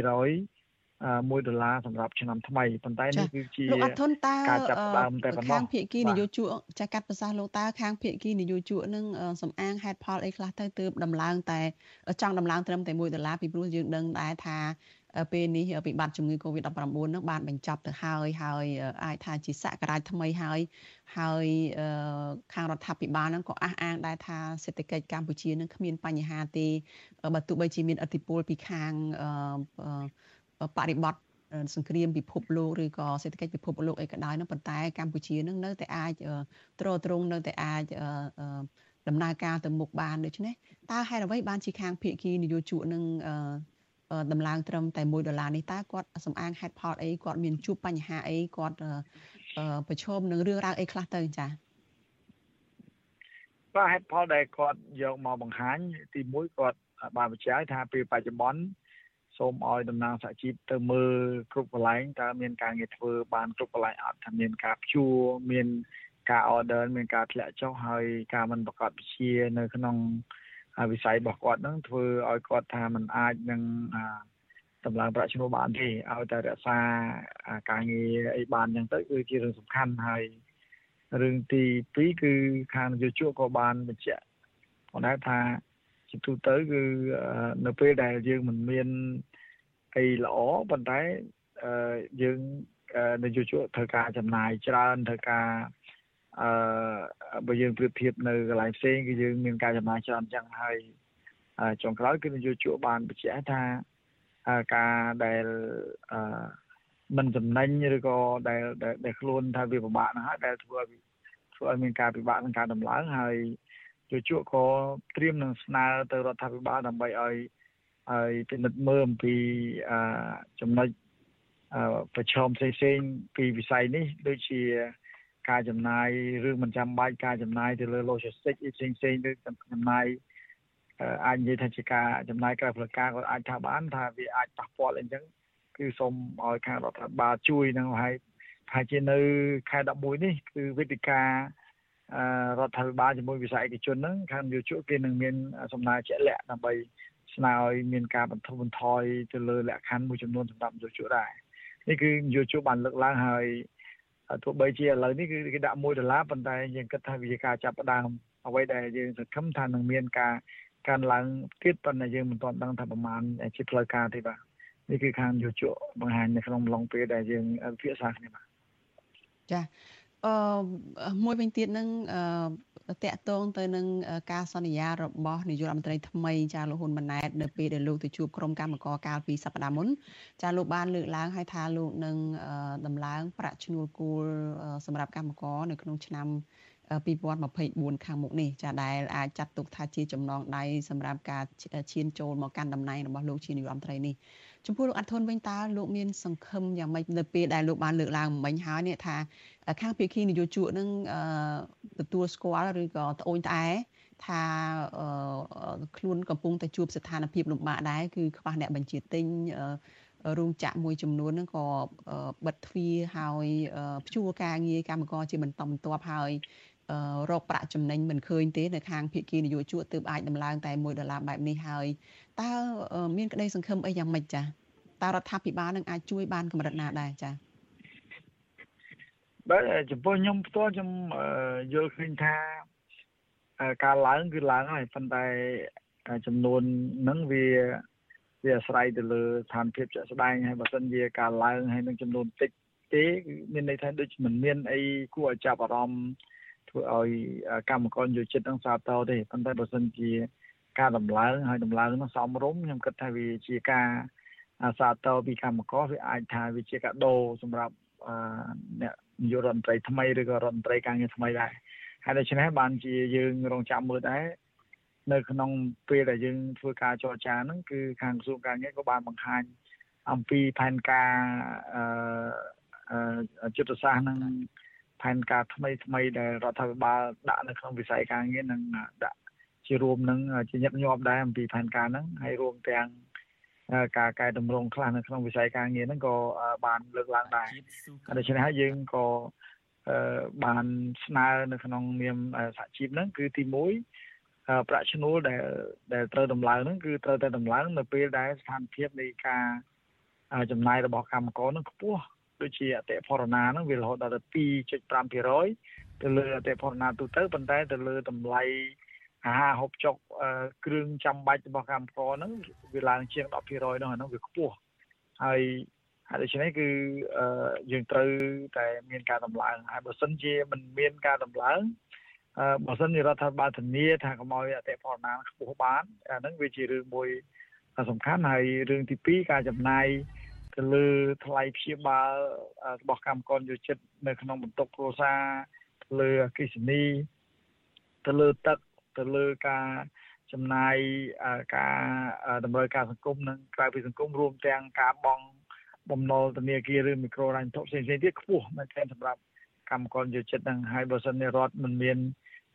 1ដុល្លារសម្រាប់ឆ្នាំថ្មីប៉ុន្តែនេះគឺជាលោកអធុនតើការចាប់ដើមតែប៉ុណ្ណោះខាងភាគីនយោជកចាកាត់ប្រសាសន៍លោកតើខាងភាគីនយោជកនឹងសំអាងហេតុផលអីខ្លះទៅទើបដំឡើងតែចង់ដំឡើងត្រឹមតែ1ដុល្លារពីព្រោះយើងដឹងដែរថា ពេលនេះវិបត្តិជំងឺ Covid-19 នឹងបានបញ្ចប់ទៅហើយហើយអាចថាជាសករាជថ្មីហើយហើយខាងរដ្ឋាភិបាលនឹងក៏អះអាងដែរថាសេដ្ឋកិច្ចកម្ពុជានឹងគ្មានបញ្ហាទេបើទោះបីជាមានឥទ្ធិពលពីខាងបរិបត្តិសង្គ្រាមពិភពលោកឬក៏សេដ្ឋកិច្ចពិភពលោកអីក៏ដោយនោះប៉ុន្តែកម្ពុជានឹងនៅតែអាចទ្រទ្រង់នៅតែអាចដំណើរការទៅមុខបានដូច្នេះតើហេតុអ្វីបានជាខាងភៀកគីនយោជកនឹង ដំឡើងត្រឹមតែ1ដុល្លារនេះតើគាត់សំអាងហេតុផលអីគាត់មានជួបបញ្ហាអីគាត់ប្រឈមនឹងរឿងរ៉ាវអីខ្លះទៅចា៎បាទហេតុផលដែលគាត់យកមកបង្ហាញទី1គាត់បានបញ្ជាក់ថាពេលបច្ចុប្បន្នសូមឲ្យតំណាងសហជីពទៅមើលគ្រប់កន្លែងតើមានការងារធ្វើបានគ្រប់កន្លែងអត់ថាមានការព្យួរមានការ order មានការធ្លាក់ចុះហើយការមិនប្រកបវិជានៅក្នុង វិស័យរបស់គាត់ហ្នឹងធ្វើឲ្យគាត់ថាมันអាចនឹងតម្លើងប្រាក់ឈ្នួលបានទេឲ្យតែរក្សាការងារអីបានអញ្ចឹងទៅគឺជារឿងសំខាន់ហើយរឿងទី2គឺខាងនយោជកក៏បានបញ្ជាក់គាត់ថាជាទូទៅគឺនៅពេលដែលយើងមិនមានអីល្អប៉ុន្តែយើងនយោជកត្រូវការចំណាយច្រើនត្រូវការ អឺបើយើងប្រៀបធៀបនៅកន្លែងផ្សេងគឺយើងមានការចំណាយច្រើនអញ្ចឹងហើយចុងក្រោយគឺនយោជកបានបញ្ជាក់ថាការដែលអឺមិនចំណេញឬក៏ដែលដែលខ្លួនថាវាពិបាកណាស់ហើយដែលធ្វើឲ្យធ្វើឲ្យមានការពិបាកក្នុងការដំឡើងហើយយោជកក៏ត្រៀមនឹងស្នើទៅរដ្ឋាភិបាលដើម្បីឲ្យឲ្យពិនិត្យមើលអំពីអចំណុចប្រឈមផ្សេងៗពីវិស័យនេះដូចជា ការចំណាយឬមិនចាំបាច់ការចំណាយទៅលើ logistics ផ្សេងផ្សេងឬចំណាយអាចនិយាយថាជាការចំណាយក្រៅផ្លូវការក៏អាចថាបាន ថាវាអាចប៉ះពាល់អីចឹងគឺសូមឲ្យខាងរដ្ឋាភិបាលជួយនឹងហើយប្រហែលជានៅខែ11នេះគឺវេទិការដ្ឋាភិបាលជាមួយវិស័យឯកជនហ្នឹងខាងយុជគេនឹងមានសំណើជាក់លាក់ដើម្បីស្នើឲ្យមានការបន្ធូរបន្ថយទៅលើលក្ខខណ្ឌមួយចំនួនសម្រាប់យុវជនដែរនេះគឺយុវជនបានលើកឡើងហើយ ទោះបីជាឥឡូវនេះគឺគេដាក់1ដុល្លារប៉ុន្តែយើងគិតថាវាជាការចាប់ផ្ដើមអ្វីដែលយើងសង្ឃឹមថានឹងមានការកើនឡើងទៀតប៉ុន្តែយើងមិនទាន់ដឹងថាប្រមាណជាផ្លូវការទេបាទនេះគឺខាងយុវជនបង្ហាញនៅក្នុងអំឡុងពេលដែលយើងវិភាសាគ្នាបាទចា អឺមួយវិញទៀតនឹងអឺតកតងទៅនឹងការសន្យារបស់នាយករដ្ឋមន្ត្រីថ្មីចាលោកហ៊ុនម៉ាណែតនៅពេលដែលលោកទៅជួបក្រុមកម្មការកាលពីសប្តាហ៍មុនចាលោកបានលើកឡើងឲ្យថាលោកនឹងដំឡើងប្រាក់ឈ្នួលគោលសម្រាប់កម្មករនៅក្នុងឆ្នាំ2024ខាងមុខនេះចាដែលអាចចាត់ទុកថាជាចំណងដៃសម្រាប់ការឈានចូលមកកាន់តំណែងរបស់លោកជានាយករដ្ឋមន្ត្រីនេះចំពោះលោកអាត់ធុនវិញតើលោកមានសង្ឃឹមយ៉ាងម៉េចនៅពេលដែលលោកបានលើកឡើងមិញហើយនេះថា ខាងភាគីនយោជកនឹងទទួលស្គាល់ឬក៏ត្អូញត្អែថាខ្លួនកំពុងតែជួបស្ថានភាពលំបាកដែរគឺខ្វះអ្នកបញ្ជាទិញរោងចក្រមួយចំនួនហ្នឹងក៏បិទទ្វារហើយព្យួរការងារកម្មករជាបន្តបន្ទាប់ហើយរកប្រាក់ចំណេញមិនឃើញទេនៅខាងភៀកគីនយោជកទើបអាចដំឡើងតែ1ដុល្លារបែបនេះហើយតើមានក្តីសង្ឃឹមអីយ៉ាងម៉េចចា៎តើរដ្ឋាភិបាលនឹងអាចជួយបានកម្រិតណាដែរចា៎ បាទចំពោះខ្ញុំផ្ទាល់ខ្ញុំយល់ឃើញថាការឡើងគឺឡើងហើយប៉ុន្តែចំនួនហ្នឹងវាវាអាស្រ័យទៅលើស្ថានភាពជាក់ស្ដែងហើយបើសិនជាការឡើងហើយនឹងចំនួនតិចទេគឺមានន័យថាដូចមិនមានអីគួរឲ្យចាប់អារម្មណ៍ធ្វើឲ្យកម្មករយោជិតនឹងសាទរទេប៉ុន្តែបើសិនជាការដំឡើងហើយដំឡើងនោះសមរម្យខ្ញុំគិតថាវាជាការសាទរពីកម្មករវាអាចថាវាជាកាដូសម្រាប់អ្នក នាយករដ្ឋមន្ត្រីថ្មីឬក៏រដ្ឋមន្ត្រីការងារថ្មីដែរហើយដូច្នេះបានជាយើងរងចាំមើលដែរនៅក្នុងពេលដែលយើងធ្វើការចរចាហ្នឹងគឺខាងក្រសួងការងារក៏បានបង្ហាញអំពីផែនការអឺយុទ្ធសាស្ត្រហ្នឹងផែនការថ្មីថ្មីដែលរដ្ឋាភិបាលដាក់នៅក្នុងវិស័យការងារនឹងដាក់ជារួមនឹងជាញឹកញាប់ដែរអំពីផែនការហ្នឹងហើយរួមទាំង ការកែតម្រង់ខ្លះនៅក្នុងវិស័យការងារហ្នឹងក៏បានលើកឡើងដែរដូច្នេះហើយយើងក៏បានស្នើនៅក្នុងនាមសហជីពហ្នឹងគឺទី1ប្រាក់ឈ្នួលដែលដែលត្រូវដំឡើងហ្នឹងគឺត្រូវតែដំឡើងនៅពេលដែលស្ថានភាពនៃការចំណាយរបស់កម្មករហ្នឹងខ្ពស់ដូចជាអតិផរណាហ្នឹងវារហូតដល់2.5%ទៅលើអតិផរណាទូទៅប៉ុន្តែទៅលើតម្លៃ អាហារហូបចុកគ្រឿងចាំបាច់របស់កម្មករហ្នឹងវាឡើងជាង10%នោះអាហ្នឹងវាខ្ពស់ហើយហើយដូច្នេះគឺយើងត្រូវតែមានការដំឡើងហើយបើសិនជាមិនមានការដំឡើងបើសិនជារដ្ឋាភិបាលធានាថាកុំឲ្យអតិផរណាខ្ពស់បានអាហ្នឹងវាជារឿងមួយសំខាន់ហើយរឿងទី2ការចំណាយទៅលើថ្លៃព្យាបាលរបស់កម្មករយោជិតនៅក្នុងបន្ទប់គ្រួសារទៅលើអគិសនីទៅលើទឹក ទៅលើការចំណាយការតម្រូវការសង្គមនិងក្រៅពីសង្គមរួមទាំងការបង់បំណុលធនាគារឬមីក្រូរ៉ាញ់ធុផ្សេងៗទៀតខ្ពស់មែនទែនសម្រាប់កម្មករយោជិតនឹងហើយបើសិនជារដ្ឋមិនមាន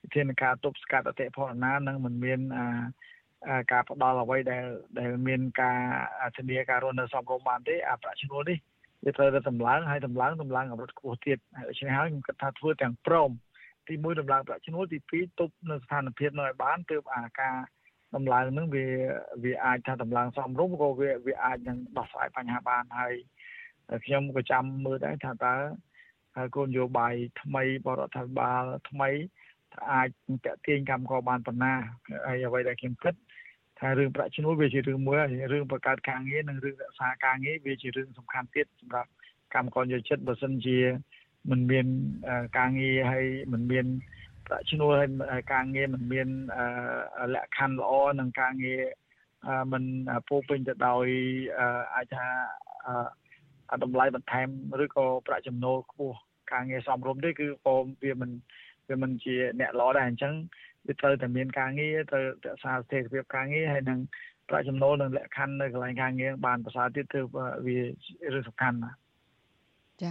វិធានការទប់ស្កាត់អតិផរណានឹងមិនមានការផ្ដល់អ្វីដែលដែលមានការធានាការរស់នៅសមរម្យបានទេអាប្រាក់ឈ្នួលនេះវាត្រូវតែតម្លើងហើយតម្លើងតម្លើងកម្រិតខ្ពស់ទៀតហើយដូច្នេះហើយខ្ញុំគិតថាធ្វើទាំងព្រម ទី1ដំឡើងប្រាក់ឈ្នួលទី2ទប់នៅស្ថានភាពនៅឲ្យបានទើបអាការដំឡើងនឹងវាវាអាចថាដំឡើងសមរម្យក៏វាវាអាចនឹងដោះស្រាយបញ្ហាបានហើយខ្ញុំក៏ចាំមើលដែរថាតើគោលនយោបាយថ្មីបរដ្ឋាភិបាលថ្មីអាចតាក់ទាញកម្មករបានប៉ុណ្ណាហើយអ្វីដែលខ្ញុំគិតថារឿងប្រាក់ឈ្នួលវាជារឿងមួយរឿងបង្កើតការងារនិងរឿងរក្សាការងារវាជារឿងសំខាន់ទៀតសម្រាប់កម្មករយោជិតបើសិនជា មិនមានការងារហើយមិនមានប្រាក់ឈ្នួលហើយការងារមិនមានលក្ខខណ្ឌល្អនិងការងារមិនពោពេញទៅដោយអាចថាតម្លៃបន្ថែមឬក៏ប្រាក់ចំណូលខ្ពស់ការងារសមរម្យទេគឺក៏វាមិនវាមិនជាអ្នកល្អដែរអញ្ចឹងវាត្រូវតែមានការងារត្រូវរក្សាស្ថិរភាពការងារហើយនឹងប្រាក់ចំណូលនិងលក្ខខណ្ឌនៅកន្លែងការងារបានប្រសើរទៀតគឺវារឿងសំខាន់ណាចា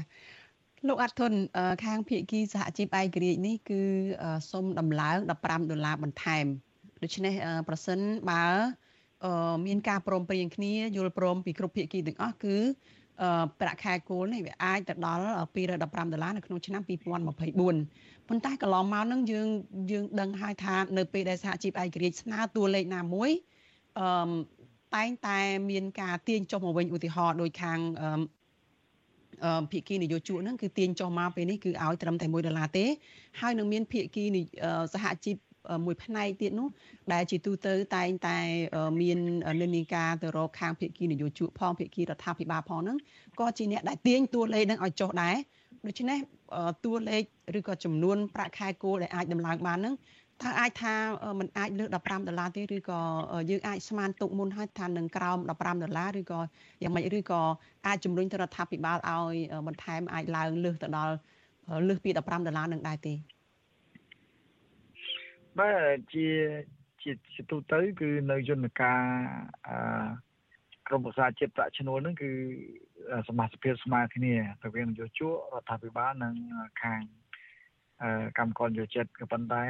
លោកអាត់ធុនខាងភៀកគីសហជីពឯករាជ្យនេះគឺសុំដំឡើង15ដុល្លារបន្ថែមដូច្នេះប្រសិនបើមានការព្រមព្រៀងគ្នាយល់ព្រមពីគ្រប់ភាគីទាំងអស់គឺប្រាក់ខែគោលនេះវាអាចទៅដល់215ដុល្លារនៅក្នុងឆ្នាំ2024ប៉ុន្តែកន្លងមកនឹងយើងយើងដឹងហើយថានៅពេលដែលសហជីពឯករាជ្យស្នើតួលេខណាមួយអឺតែងតែមានការទាញចុះមកវិញឧទាហរណ៍ដោយខាងអឺអឺ ភាគីនយោជកហ្នឹងគឺទាញចុះមកពេលនេះគឺឲ្យត្រឹមតែ1ដុល្លារទេ ហើយនឹងមានភាគីសហជីពមួយផ្នែកទៀតនោះដែលជាទូទៅតែងតែមាននិន្នាការទៅរកខាងភាគីនយោជកផងភាគីរដ្ឋាភិបាលផងហ្នឹងក៏ជាអ្នកដែលទាញតួលេខហ្នឹងឲ្យចុះដែរដូច្នេះតួលេខឬក៏ចំនួនប្រាក់ខែគោលដែលអាចដំឡើងបានហ្នឹង តើអាចថាมันអាចលើស15ដុល្លារទេឬក៏យើងអាចស្មានទុកមុនហើយថានឹងក្រោម15ដុល្លារឬក៏យ៉ាងម៉េចឬក៏អាចជំរុញទៅរដ្ឋាភិបាលឲ្យបន្ថែមអាចឡើងលើសទៅដល់លើសពី15ដុល្លារនឹងដែរទេបាទជាជាជាទូទៅ គឺនៅយន្តការអឺក្រមប្រសាជាតិប្រាក់ឈ្នួលហ្នឹងគឺសមាជិកស្មើគ្នារវាងនយោជករដ្ឋាភិបាលនិងខាងកម្មករយោចិត្តក៏ប៉ុន្តែ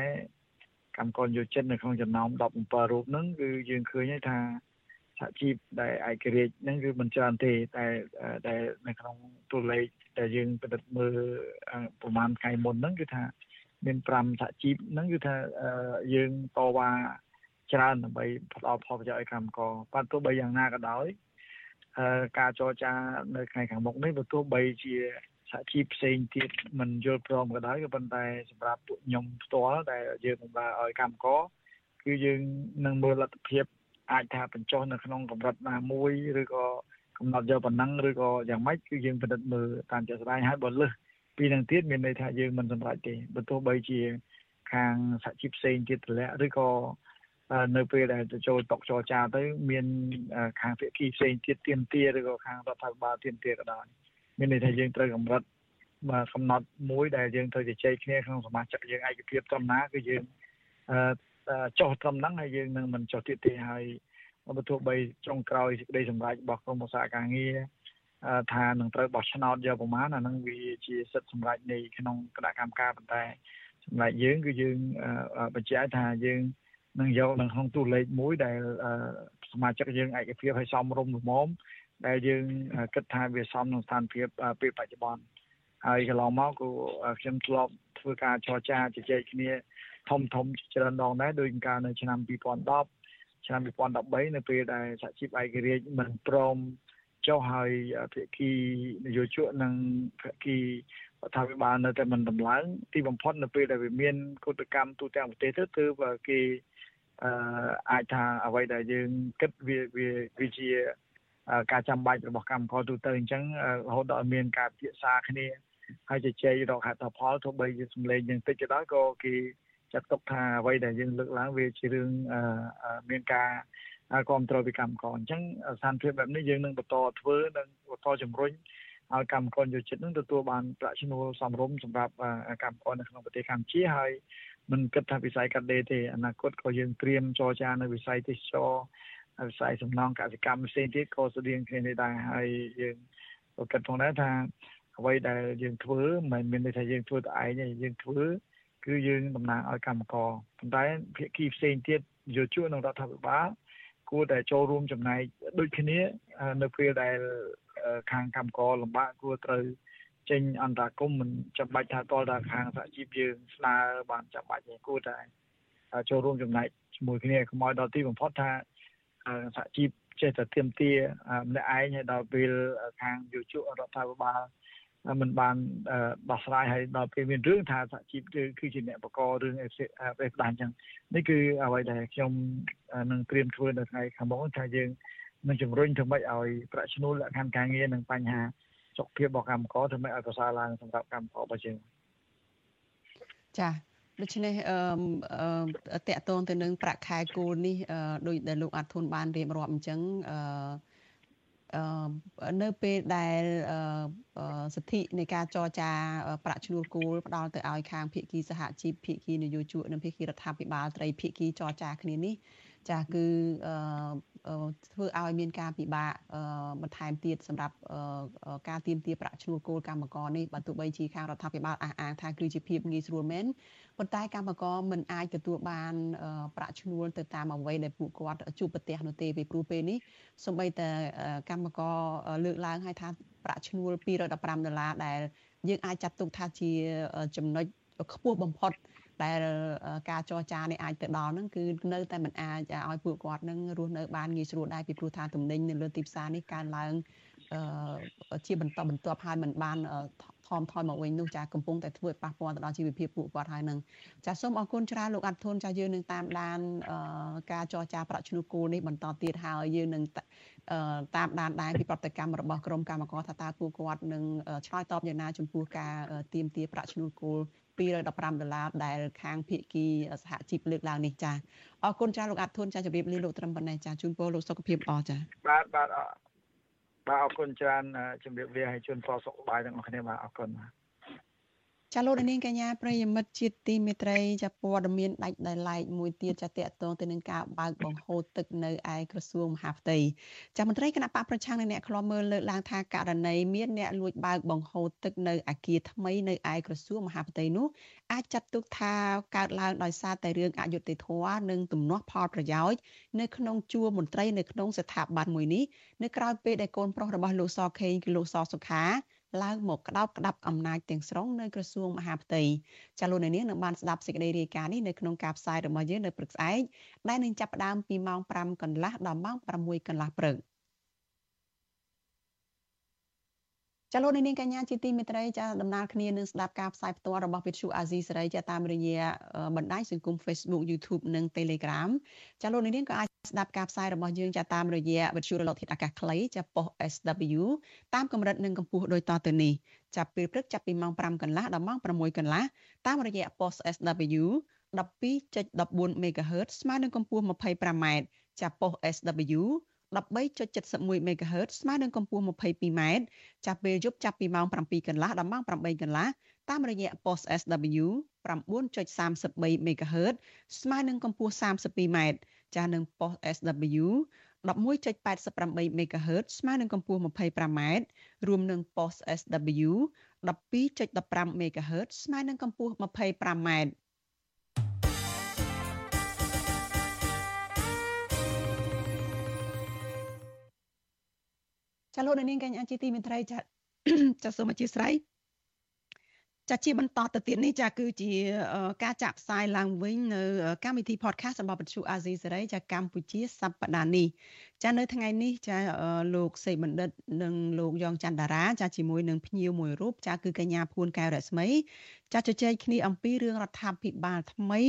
កម្មករយោចិត្តនៅក្នុងចំណោម17រូបហ្នឹងគឺយើងឃើញថាសហជីពដែលឯករាជ្យហ្នឹងគឺមិនច្រើនទេតែដែលនៅក្នុងតួលេខដែលយើងពិនិត្យមើលប្រហែលថ្ងៃមុនហ្នឹងគឺថាមាន5សហជីពហ្នឹងគឺថាយើងតវ៉ាច្រើនដើម្បីផ្ដល់ផលប្រយោជន៍ឲ្យកម្មករប៉ុន្តែទោះបីយ៉ាងណាក៏ដោយការចរចានៅថ្ងៃខាងមុខនេះបើទោះបីជា សហជីពផ្សេងទៀតមិនយល់ព្រមក៏ដោយក៏ប៉ុន្តែសម្រាប់ពួកខ្ញុំផ្ទាល់ដែលយើងបំរើឲ្យកម្មករគឺយើងនឹងមើលលទ្ធភាពអាចថាបញ្ចុះនៅក្នុងកម្រិតណាមួយឬក៏កំណត់យកប៉ុណ្ណឹងឬក៏យ៉ាងម៉េចគឺយើងពិនិត្យមើលតាមជាក់ស្ដែងហើយបើលើសពីនឹងទៀតមានន័យថាយើងមិនសម្រេចទេបើទោះបីជាខាងសហជីពផ្សេងទៀតតម្លាក់ឬក៏នៅពេលដែលទៅចូលតុចរចាទៅមានខាងភាគីផ្សេងទៀតទៀមទាឬក៏ខាងរដ្ឋាភិបាលទៀមទាក៏ដោយ មានន័យថាយើងត្រូវកម្រិតបាទកំណត់មួយដែលយើងត្រូវជជែកគ្នាក្នុងសមាជិកយើងឯកភាពត្រឹមណាគឺយើងចុះត្រឹមហ្នឹងហើយយើងនឹងមិនចុះទៀតទេហើយបើទោះបីចុងក្រោយសេចក្តីសម្រេចរបស់ក្រមឧស្សាហកម្មការងារថានឹងត្រូវបោះឆ្នោតយកប្រមាណអានឹងវាជាសិទ្ធិសម្រេចនៃក្នុងគណៈកម្មការប៉ុន្តែសម្រាប់យើងគឺយើងបញ្ជាក់ថាយើងនឹងយកនៅក្នុងទូលេខមួយដែលសមាជិកយើងឯកភាពឲ្យសមរម្យល្មម ដែលយើងគិតថាវាសមនឹងស្ថានភាពពេលបច្ចុប្បន្នហើយកន្លងមកក៏ខ្ញុំធ្លាប់ធ្វើការចរចាជជែកគ្នាធំធំច្រើនដងដែរដោយការនៅឆ្នាំ2010ឆ្នាំ2013នៅពេលដែលសហជីពឯករាជ្យមិនព្រមចុះហើយភាគីនយោជកនិងភាគីរដ្ឋាភិបាលនៅតែមិនដំឡើងទីបំផុតនៅពេលដែលវាមានកតកម្មទូទាំងប្រទេសទៅគឺគេអឺអាចថាអ្វីដែលយើងគិតវាវាវាជា ការចាំបាច់របស់កម្មករទូទៅអញ្ចឹងរហូតដល់មានការពិភាក្សាគ្នាហើយជជែករកហេតុផលទោះបីជាសម្លេងយើងតិចក៏ដោយក៏គេចាត់ទុកថាអ្វីដែលយើងលើកឡើងវាជារឿងមានការគ្រប់គ្រងពីកម្មករអញ្ចឹងស្ថានភាពបែបនេះយើងនឹងបន្តធ្វើនិងបន្តជំរុញឲ្យកម្មករយោជិតនឹងទទួលបានប្រាក់ឈ្នួលសមរម្យសម្រាប់កម្មករនៅក្នុងប្រទេសកម្ពុជាហើយមិនគិតថាវិស័យកាត់ដេរទេអនាគតក៏យើងត្រៀមចរចានៅវិស័យទេសចរ វិស័យសំណង់កសិកម្មផ្សេងទៀតក៏ស្តៀងគ្នានេះដែរហើយយើងក៏គិតផងដែរថាអ្វីដែលយើងធ្វើមិនមានន័យថាយើងធ្វើតែឯងទេយើងធ្វើគឺយើងតំណាងឲ្យកម្មករប៉ុន្តែភាគីផ្សេងទៀតយោជកនិងរដ្ឋាភិបាលគួរតែចូលរួមចំណែកដូចគ្នានៅពេលដែលខាងកម្មករលំបាកគួរត្រូវចេញអន្តរាគមមិនចាំបាច់ថាតលដល់ខាងសហជីពយើងស្នើបានចាំបាច់ទេគួរតែចូលរួមចំណែកជាមួយគ្នាកុំឲ្យដល់ទីបំផុតថា សហជីពចេះតែទៀមទាម្នាក់ឯងហើយដល់ពេលខាងយុជរដ្ឋាភិបាលមិនបានដោះស្រាយហើយដល់ពេលមានរឿងថាសហជីពគឺគឺជាអ្នកបករឿងអេសផ្ដាច់អញ្ចឹងនេះគឺអ្វីដែលខ្ញុំនឹងត្រៀមធ្វើនៅថ្ងៃខាងមុខថាយើងនឹងជំរុញធ្វើម៉េចឲ្យប្រាក់ឈ្នួលលក្ខខណ្ឌការងារនិងបញ្ហាសុខភាពរបស់កម្មករធ្វើម៉េចឲ្យប្រសើរឡើងសម្រាប់កម្មកររបស់យើងចា ដូច្នេះអឺតកតងទៅនឹងប្រាក់ខែគោលនេះដោយដែលលោកអាត់ធុនបានរៀបរាប់អញ្ចឹងអឺនៅពេលដែលសិទ្ធិនៃការចរចាប្រាក់ឈ្នួលគោលផ្ដល់ទៅឲ្យខាងភាគីសហជីពភាគីនយោជកនិងភាគីរដ្ឋាភិបាលត្រីភាគីចរចាគ្នានេះ ចាគឺធ្វើឲ្យមានការពិបាកបន្ថែមទៀតសម្រាប់ការទៀមទាប្រាក់ឈ្នួលគោលកម្មករនេះបើទោះបីជាខាងរដ្ឋាភិបាលអះអាងថាគឺជាភាពងាយស្រួលមែនប៉ុន្តែកម្មករមិនអាចទទួលបានប្រាក់ឈ្នួលទៅតាមអ្វីដែលពួកគាត់ជួបប្រទះនោះទេពីព្រោះពេលនេះសូម្បីតែកម្មករលើកឡើងឲ្យថាប្រាក់ឈ្នួល215ដុល្លារដែលយើងអាចចាត់ទុកថាជាចំណុចខ្ពស់បំផុត ដែលការចរចានេះអាចទៅដល់ហ្នឹងគឺនៅតែមិនអាចឲ្យពួកគាត់នឹងរស់នៅបានងាយស្រួលដែរពីព្រោះថាទំនិញនៅលើទីផ្សារនេះកើនឡើងជាបន្តបន្ទាប់ហើយមិនបានថមថយមកវិញនោះចាកំពុងតែធ្វើឲ្យប៉ះពាល់ទៅដល់ជីវភាពពួកគាត់ហើយនឹងចាសូមអរគុណច្រើនលោកអាត់ធុនចាយើងនឹងតាមដានការចរចាប្រាក់ឈ្នួលគោលនេះបន្តទៀតហើយយើងនឹងតាមដានដែរពីប្រតិកម្មរបស់ក្រមកម្មករថាតើពួកគាត់នឹងឆ្លើយតបយ៉ាងណាចំពោះការទៀមទាប្រាក់ឈ្នួលគោល 215ដុល្លារដែលខាងភៀកគីសហជីពលើកឡើងនេះចាអរគុណចាលោកអាត់ធុនចាជម្រាបលាលោកត្រឹមប៉ុណ្ណេះចាជូនពរលោកសុខភាពល្អចាបាទបាទបាទអរគុណច្រើនជំរាបលាឲ្យជូនពរសុខសប្បាយទាំងអស់គ្នាបាទអរគុណបាទ ចាលោកនាងកញ្ញាប្រិយមិត្តជាតិទីមេត្រីចាព័ត៌មានដាច់ដោយឡែកមួយទៀតចាតកតងទៅនឹងការបើកបង្ហូរទឹកនៅឯក្រសួងមហាផ្ទៃចាមន្ត្រីគណៈបកប្រឆាំងនិងអ្នកខ្លាំមើលលើកឡើងថាករណីមានអ្នកលួចបើកបង្ហូរទឹកនៅអាគារថ្មីនៅឯក្រសួងមហាផ្ទៃនោះអាចចាត់ទុកថាកើតឡើងដោយសារតែរឿងអយុត្តិធម៌និងទំនាស់ផលប្រយោជន៍នៅក្នុងជួរមន្ត្រីនៅក្នុងស្ថាប័នមួយនេះនៅក្រៅពេលដែលកូនប្រុសរបស់លោកសខេងគឺលោកសសុខា ឡើងមកក្តោបក្តាប់អំណាចទាំងស្រុងនៅក្រសួងមហាផ្ទៃចាលោកនាងនឹងបានស្ដាប់សេចក្តីរាយការណ៍នេះនៅក្នុងការផ្សាយរបស់យើងនៅព្រឹកស្អែកដែលនឹងចាប់ផ្ដើមពីម៉ោង5កន្លះដល់ម៉ោង6កន្លះព្រឹក ចាលោកនាងកញ្ញាជាទីមេត្រីចាដំណើរគ្នានឹងស្ដាប់ការផ្សាយផ្ទាល់របស់វិទ្យុអាស៊ីសេរីចាតាមរយៈបណ្ដាញសង្គម Facebook YouTube និង Telegram ចាលោកនាងក៏អាចស្ដាប់ការផ្សាយរបស់យើងចាតាមរយៈវិទ្យុរលកធាតុអាកាសខ្លីចាប៉ុស SW តាមកម្រិតនិងកម្ពស់ដូចតទៅនេះចាប់ពេលព្រឹកចាប់ពីម៉ោង5កន្លះដល់ម៉ោង6កន្លះតាមរយៈប៉ុស SW 12.14 MHz ស្មើនឹងកម្ពស់ 25m ចាប់ប៉ុស SW 13.71 MHz ស្មើនឹងកម្ពស់ 22m ចាប់ពេលយប់ចាប់ពីម៉ោង7កន្លះដល់ម៉ោង8កន្លះតាមរយៈ post SW 9.33 MHz ស្មើនឹងកម្ពស់ 32m ចាស់នឹង post SW 11.88 MHz ស្មើនឹងកម្ពស់ 25m រួមនឹង post SW 12.15 MHz ស្មើនឹងកម្ពស់ 25m ចាលោកនាងកញ្ញាជាទីមេត្រីចាចាសូមអធិស្ឋានចាជាបន្តទៅទៀតនេះចាគឺជាការចាក់ផ្សាយឡើងវិញនៅកម្មវិធី podcast របស់វិទ្យុអាស៊ីសេរីចាកម្ពុជាសប្តាហ៍នេះចានៅថ្ងៃនេះចាលោកសេបណ្ឌិតនិងលោកយ៉ងច័ន្ទតារាចាជាមួយនឹងភ្ញៀវមួយរូបចាគឺកញ្ញាភួនកែវរស្មីចាជជែកគ្នាអំពីរឿងរដ្ឋាភិបាលថ្មី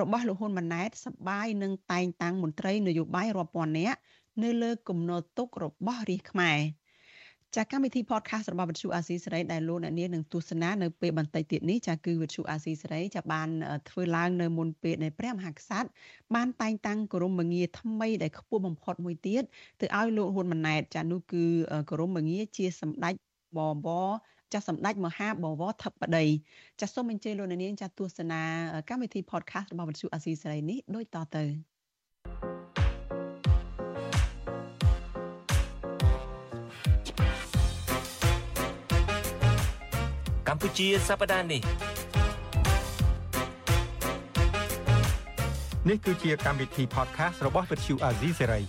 របស់លោកហ៊ុនម៉ាណែតសបាយនឹងតែងតាំងមន្ត្រីនយោបាយរាប់ពាន់នាក់ នៅលើគំនរទុករបស់រាជខ្មែរចាកម្មវិធី podcast របស់វិទ្យុអាស៊ីសេរីដែលលោកអ្នកនាងនឹងទស្សនានៅពេលបន្តិចទៀតនេះចាគឺវិទ្យុអាស៊ីសេរីចាបានធ្វើឡើងនៅមុនពេលដែលព្រះមហាក្សត្របានតែងតាំងគោរមងារថ្មីដែលខ្ពស់បំផុតមួយទៀតទៅឲ្យលោកហ៊ុនម៉ាណែតចានោះគឺគោរមងារជាសម្ដេចបវរចាសម្ដេចមហាបវរធិបតីចាសូមអញ្ជើញលោកអ្នកនាងចាទស្សនាកម្មវិធី podcast របស់វិទ្យុអាស៊ីសេរីនេះដូចតទៅ thank you កម្ពុជាសប្តាហ៍នេះនេះគឺជាកម្មវិធី podcast របស់ Vuthu Azizi Serai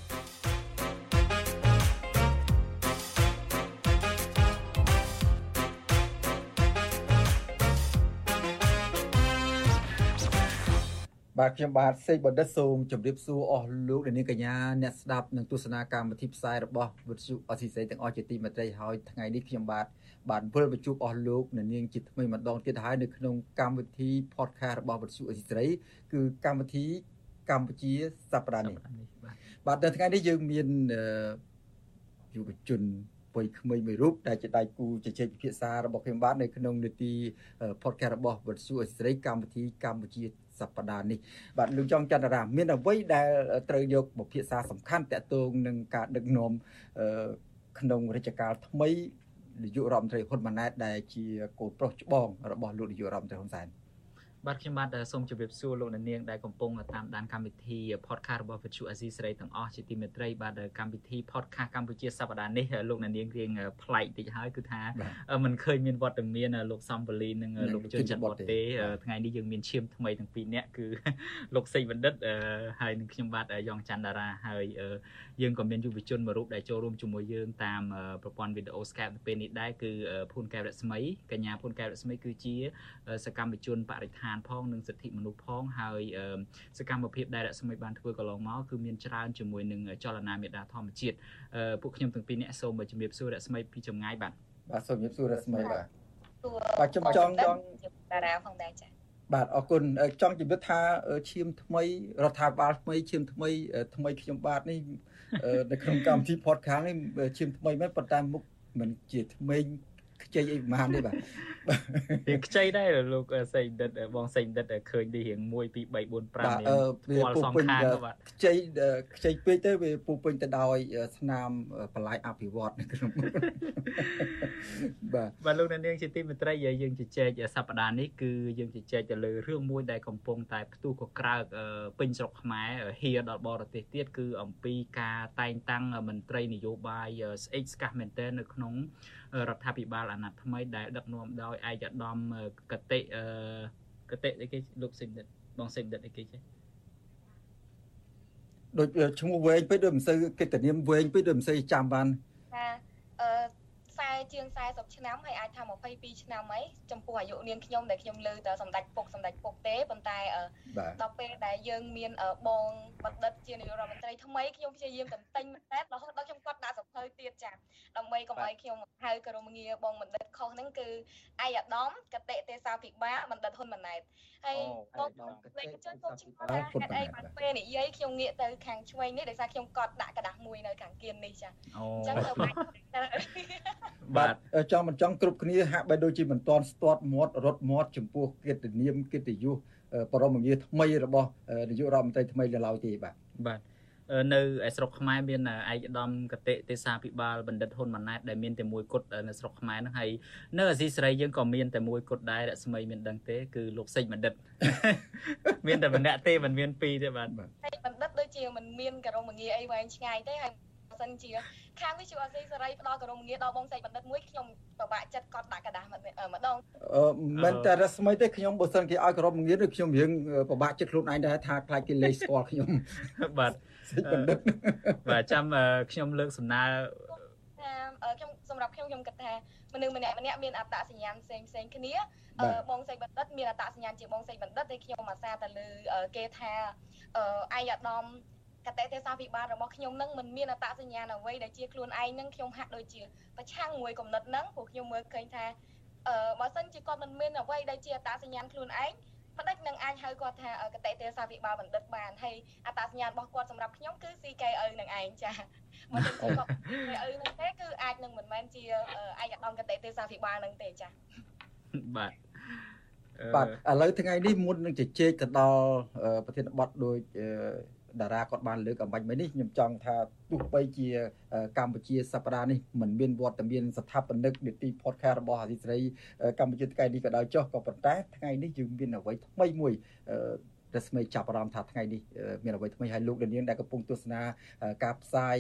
បាទខ្ញុំបាទសេកបណ្ឌិតសូមជម្រាបសួរអស់លោកអ្នកនាងកញ្ញាអ្នកស្ដាប់និងទស្សនាកម្មវិធីផ្សាយរបស់វិទ្យុអស៊ីសេរីទាំងអស់ជាទីមេត្រីហើយថ្ងៃនេះខ្ញុំបាទ បានវិលបញ្ជួបអស់លោកអ្នកនាងជាថ្មីម្ដងទៀតហើយនៅក្នុងកម្មវិធី podcast របស់វិទ្យុអស៊ីសេរីគឺកម្មវិធីកម្ពុជាសប្តាហ៍នេះបាទនៅថ្ងៃនេះយើងមានយុវជនវ័យក្មេងមួយរូបដែលជាដៃគូជជែកពិភាក្សារបស់ខ្ញុំបាទនៅក្នុងនីតិ podcast របស់វិទ្យុអសេរីកម្មវិធីកម្ពុជាសប្តាហ៍នេះបាទលោកចောင်းចន្ទរាមានអ្វីដែលត្រូវយកមកពិភាក្សាសំខាន់តកតងនឹងការដឹកនាំក្នុងរាជការថ្មី នាយករដ្ឋមន្ត្រីហ៊ុនម៉ាណែតដែលជាកូនប្រុសច្បងរបស់លោកនាយករដ្ឋមន្ត្រីហ៊ុនសែន បាទខ្ញុំបាទសូមជម្រាបសួរលោកអ្នកនាងដែលកំពុងតាមដានកម្មវិធី podcast របស់ Vithu Azizi ស្រីទាំងអស់ជាទីមេត្រីបាទកម្មវិធី podcast កម្ពុជាសប្តាហ៍នេះលោកអ្នកនាងរៀងប្លែកតិចហើយគឺថាมันឃើញមានវត្តមានលោកសំវលីនិងលោកជុនច័ន្ទបតទេថ្ងៃនេះយើងមានឈាមថ្មីទាំងពីរនាក់គឺលោកសេចបណ្ឌិតហើយនិងខ្ញុំបាទយ៉ងច័ន្ទតារាហើយយើងក៏មានយុវជនមួយរូបដែលចូលរួមជាមួយយើងតាមប្រព័ន្ធវីដេអូ Skype នៅពេលនេះដែរគឺភូនកែវរស្មីកញ្ញាភូនកែវរស្មីគឺជាសកម្មជនបរិស្ថាននផងនិងសិទ្ធិមនុស្សផងហើយសកម្មភាពដែលរស្មីបានធ្វើកន្លងមកគឺមានច្រើនជាមួយនឹងចលនាមេដាធម្មជាតិពួកខ្ញុំទាំងពីរអ្នកសូមជំរាបសួររស្មីពីចម្ងាយបាទបាទសូមជំរាបសួររស្មីបាទបាទខ្ញុំចង់ចង់តារាផងដែរចា៎បាទអរគុណចង់ជម្រាបថាឈាមថ្មីរដ្ឋាភិបាលថ្មីឈាមថ្មីថ្មីខ្ញុំបាទនេះនៅក្នុងកម្មវិធី podcast នេះឈាមថ្មីមែនប៉ុន្តែមុខមិនជាថ្មី ខ្ចីអីប្រហែលនេះបាទវាខ្ចីដែរលោកសេងដិតបងសេងដិតឃើញនេះរៀង1 2 3 4 5នេះវាពុពេញខ្ចីខ្ចីពេកទៅវាពុពេញទៅដោយស្នាមបន្លាយអភិវឌ្ឍនៅក្នុងបាទបាទលោកអ្នកនាងជាទីមេត្រីយើងជជែកសប្តាហ៍នេះគឺយើងជជែកទៅលើរឿងមួយដែលកំពុងតែផ្ទុះកក្រើកពេញស្រុកខ្មែរហៀដល់បរទេសទៀតគឺអំពីការតែងតាំងមន្ត្រីនយោបាយស្អេកស្កះមែនទែននៅក្នុង រដ្ឋាភិបាលអាណត្តិថ្មីដែលដឹកនាំដោយឯកឧត្តមកតិអឺកតិអីគេលោកសេងដិតបងសេងដិតអីគេចេះដូចឈ្មោះវែងពេកដូចមិនសូវកិត្តិនាមវែងពេកដូចមិនសូវចាំបានថាអឺ ជាង40ឆ្នាំហើយអាចថា22ឆ្នាំអីចំពោះអាយុនាងខ្ញុំដែលខ្ញុំលើតែសម្ដេចពុកសម្ដេចពុកទេប៉ុន្តែដល់ពេលដែលយើងមានបងបណ្ឌិតជានាយករដ្ឋមន្ត្រីថ្មីខ្ញុំព្យាយាមតន្ទិញមែនតើរហូតដល់ខ្ញុំគាត់ដាក់សភៅទៀតចាដើម្បីកុំឲ្យខ្ញុំហៅក្រមងារបងបណ្ឌិតខុសហ្នឹងគឺអាយដាមកតិទេសាភិបាលបណ្ឌិតហ៊ុនម៉ាណែតហើយបងលេខជនខ្ញុំឈ្មោះថាហេតុអីបានពេលនិយាយខ្ញុំងាកទៅខាងឆ្វេងនេះដោយសារខ្ញុំកត់ដាក់กระดาษមួយនៅខាងគៀននេះចាអញ្ចឹងទៅបាច់ បាទចង់មិនចង់គ្រប់គ្នាហាក់បីដូចជាមិនទាន់ស្ទាត់មាត់រត់មាត់ចំពោះកិត្តិនាមកិត្តិយសបរមងារថ្មីរបស់នាយករដ្ឋមន្ត្រីថ្មីនៅឡើយទេបាទបាទនៅឯស្រុកខ្មែរមានឯកឧត្តមកតិទេសាភិបាលបណ្ឌិតហ៊ុនម៉ាណែតដែលមានតែមួយគត់នៅស្រុកខ្មែរហ្នឹងហើយនៅអាស៊ីសេរីយើងក៏មានតែមួយគត់ដែររស្មីមានដឹងទេគឺលោកសេចបណ្ឌិតមានតែម្នាក់ទេមិនមានពីរទេបាទហើយបណ្ឌិតដូចជាមិនមានករមងារអីវែងឆ្ងាយទេហើយបើ សិនជាខាងវិទ្យុអស៊ីសេរីផ្ដល់ករមងារដល់បងសេចបណ្ឌិតមួយខ្ញុំពិបាកចិត្តកត់ដាក់กระดาษម្ដងអឺមិនតែរស្មីទេខ្ញុំបើសិនគេឲ្យករមងារដូចខ្ញុំរៀងពិបាកចិត្តខ្លួនឯងដែរថាខ្លាចគេលេខស្គាល់ខ្ញុំបាទសេចបណ្ឌិតបាទចាំខ្ញុំលើកសំណើខ្ញុំសម្រាប់ខ្ញុំខ្ញុំគិតថាមនុស្សម្នាក់ម្នាក់មានអត្តសញ្ញាណផ្សេងផ្សេងគ្នាបងសេចបណ្ឌិតមានអត្តសញ្ញាណជាបងសេចបណ្ឌិតតែខ្ញុំអាសាទៅលើគេថាអាយដាម កតេទេសាភិបាលរបស់ខ្ញុំនឹងមិនមានអត្តសញ្ញាណអ្វីដែលជាខ្លួនឯងនឹងខ្ញុំហាក់ដូចជាប្រឆាំងមួយគំនិតហ្នឹងព្រោះខ្ញុំមើលឃើញថាអឺបើសិនជាគាត់មិនមានអ្វីដែលជាអត្តសញ្ញាណខ្លួនឯងមិនដេចនឹងអាចហៅគាត់ថាកតេទេសាភិបាលបណ្ឌិតបានហើយអត្តសញ្ញាណរបស់គាត់សម្រាប់ខ្ញុំគឺ CKO នឹងឯងចាមិនទៅគាត់ CKO នឹងទេគឺអាចនឹងមិនមែនជាឯកឧត្តមកតេទេសាភិបាលនឹងទេចាបាទបាទឥឡូវថ្ងៃនេះមុននឹងជជែកទៅដល់ប្រធានបទដោយ តារាគាត់បានលើកអំបញ្ញមិញនេះខ្ញុំចង់ថាទោះបីជាកម្ពុជាសប្តាហ៍នេះមិនមានវត្តមានស្ថាបនិកនីតិ podcast របស់អាស៊ីសេរីកម្ពុជាថ្ងៃនេះក៏ដោយចុះក៏ប៉ុន្តែថ្ងៃនេះយើងមានអ្វីថ្មីមួយរស្មីចាប់អារម្មណ៍ថាថ្ងៃនេះមានអ្វីថ្មីហើយលោកដានៀងដែលកំពុងទស្សនាការផ្សាយ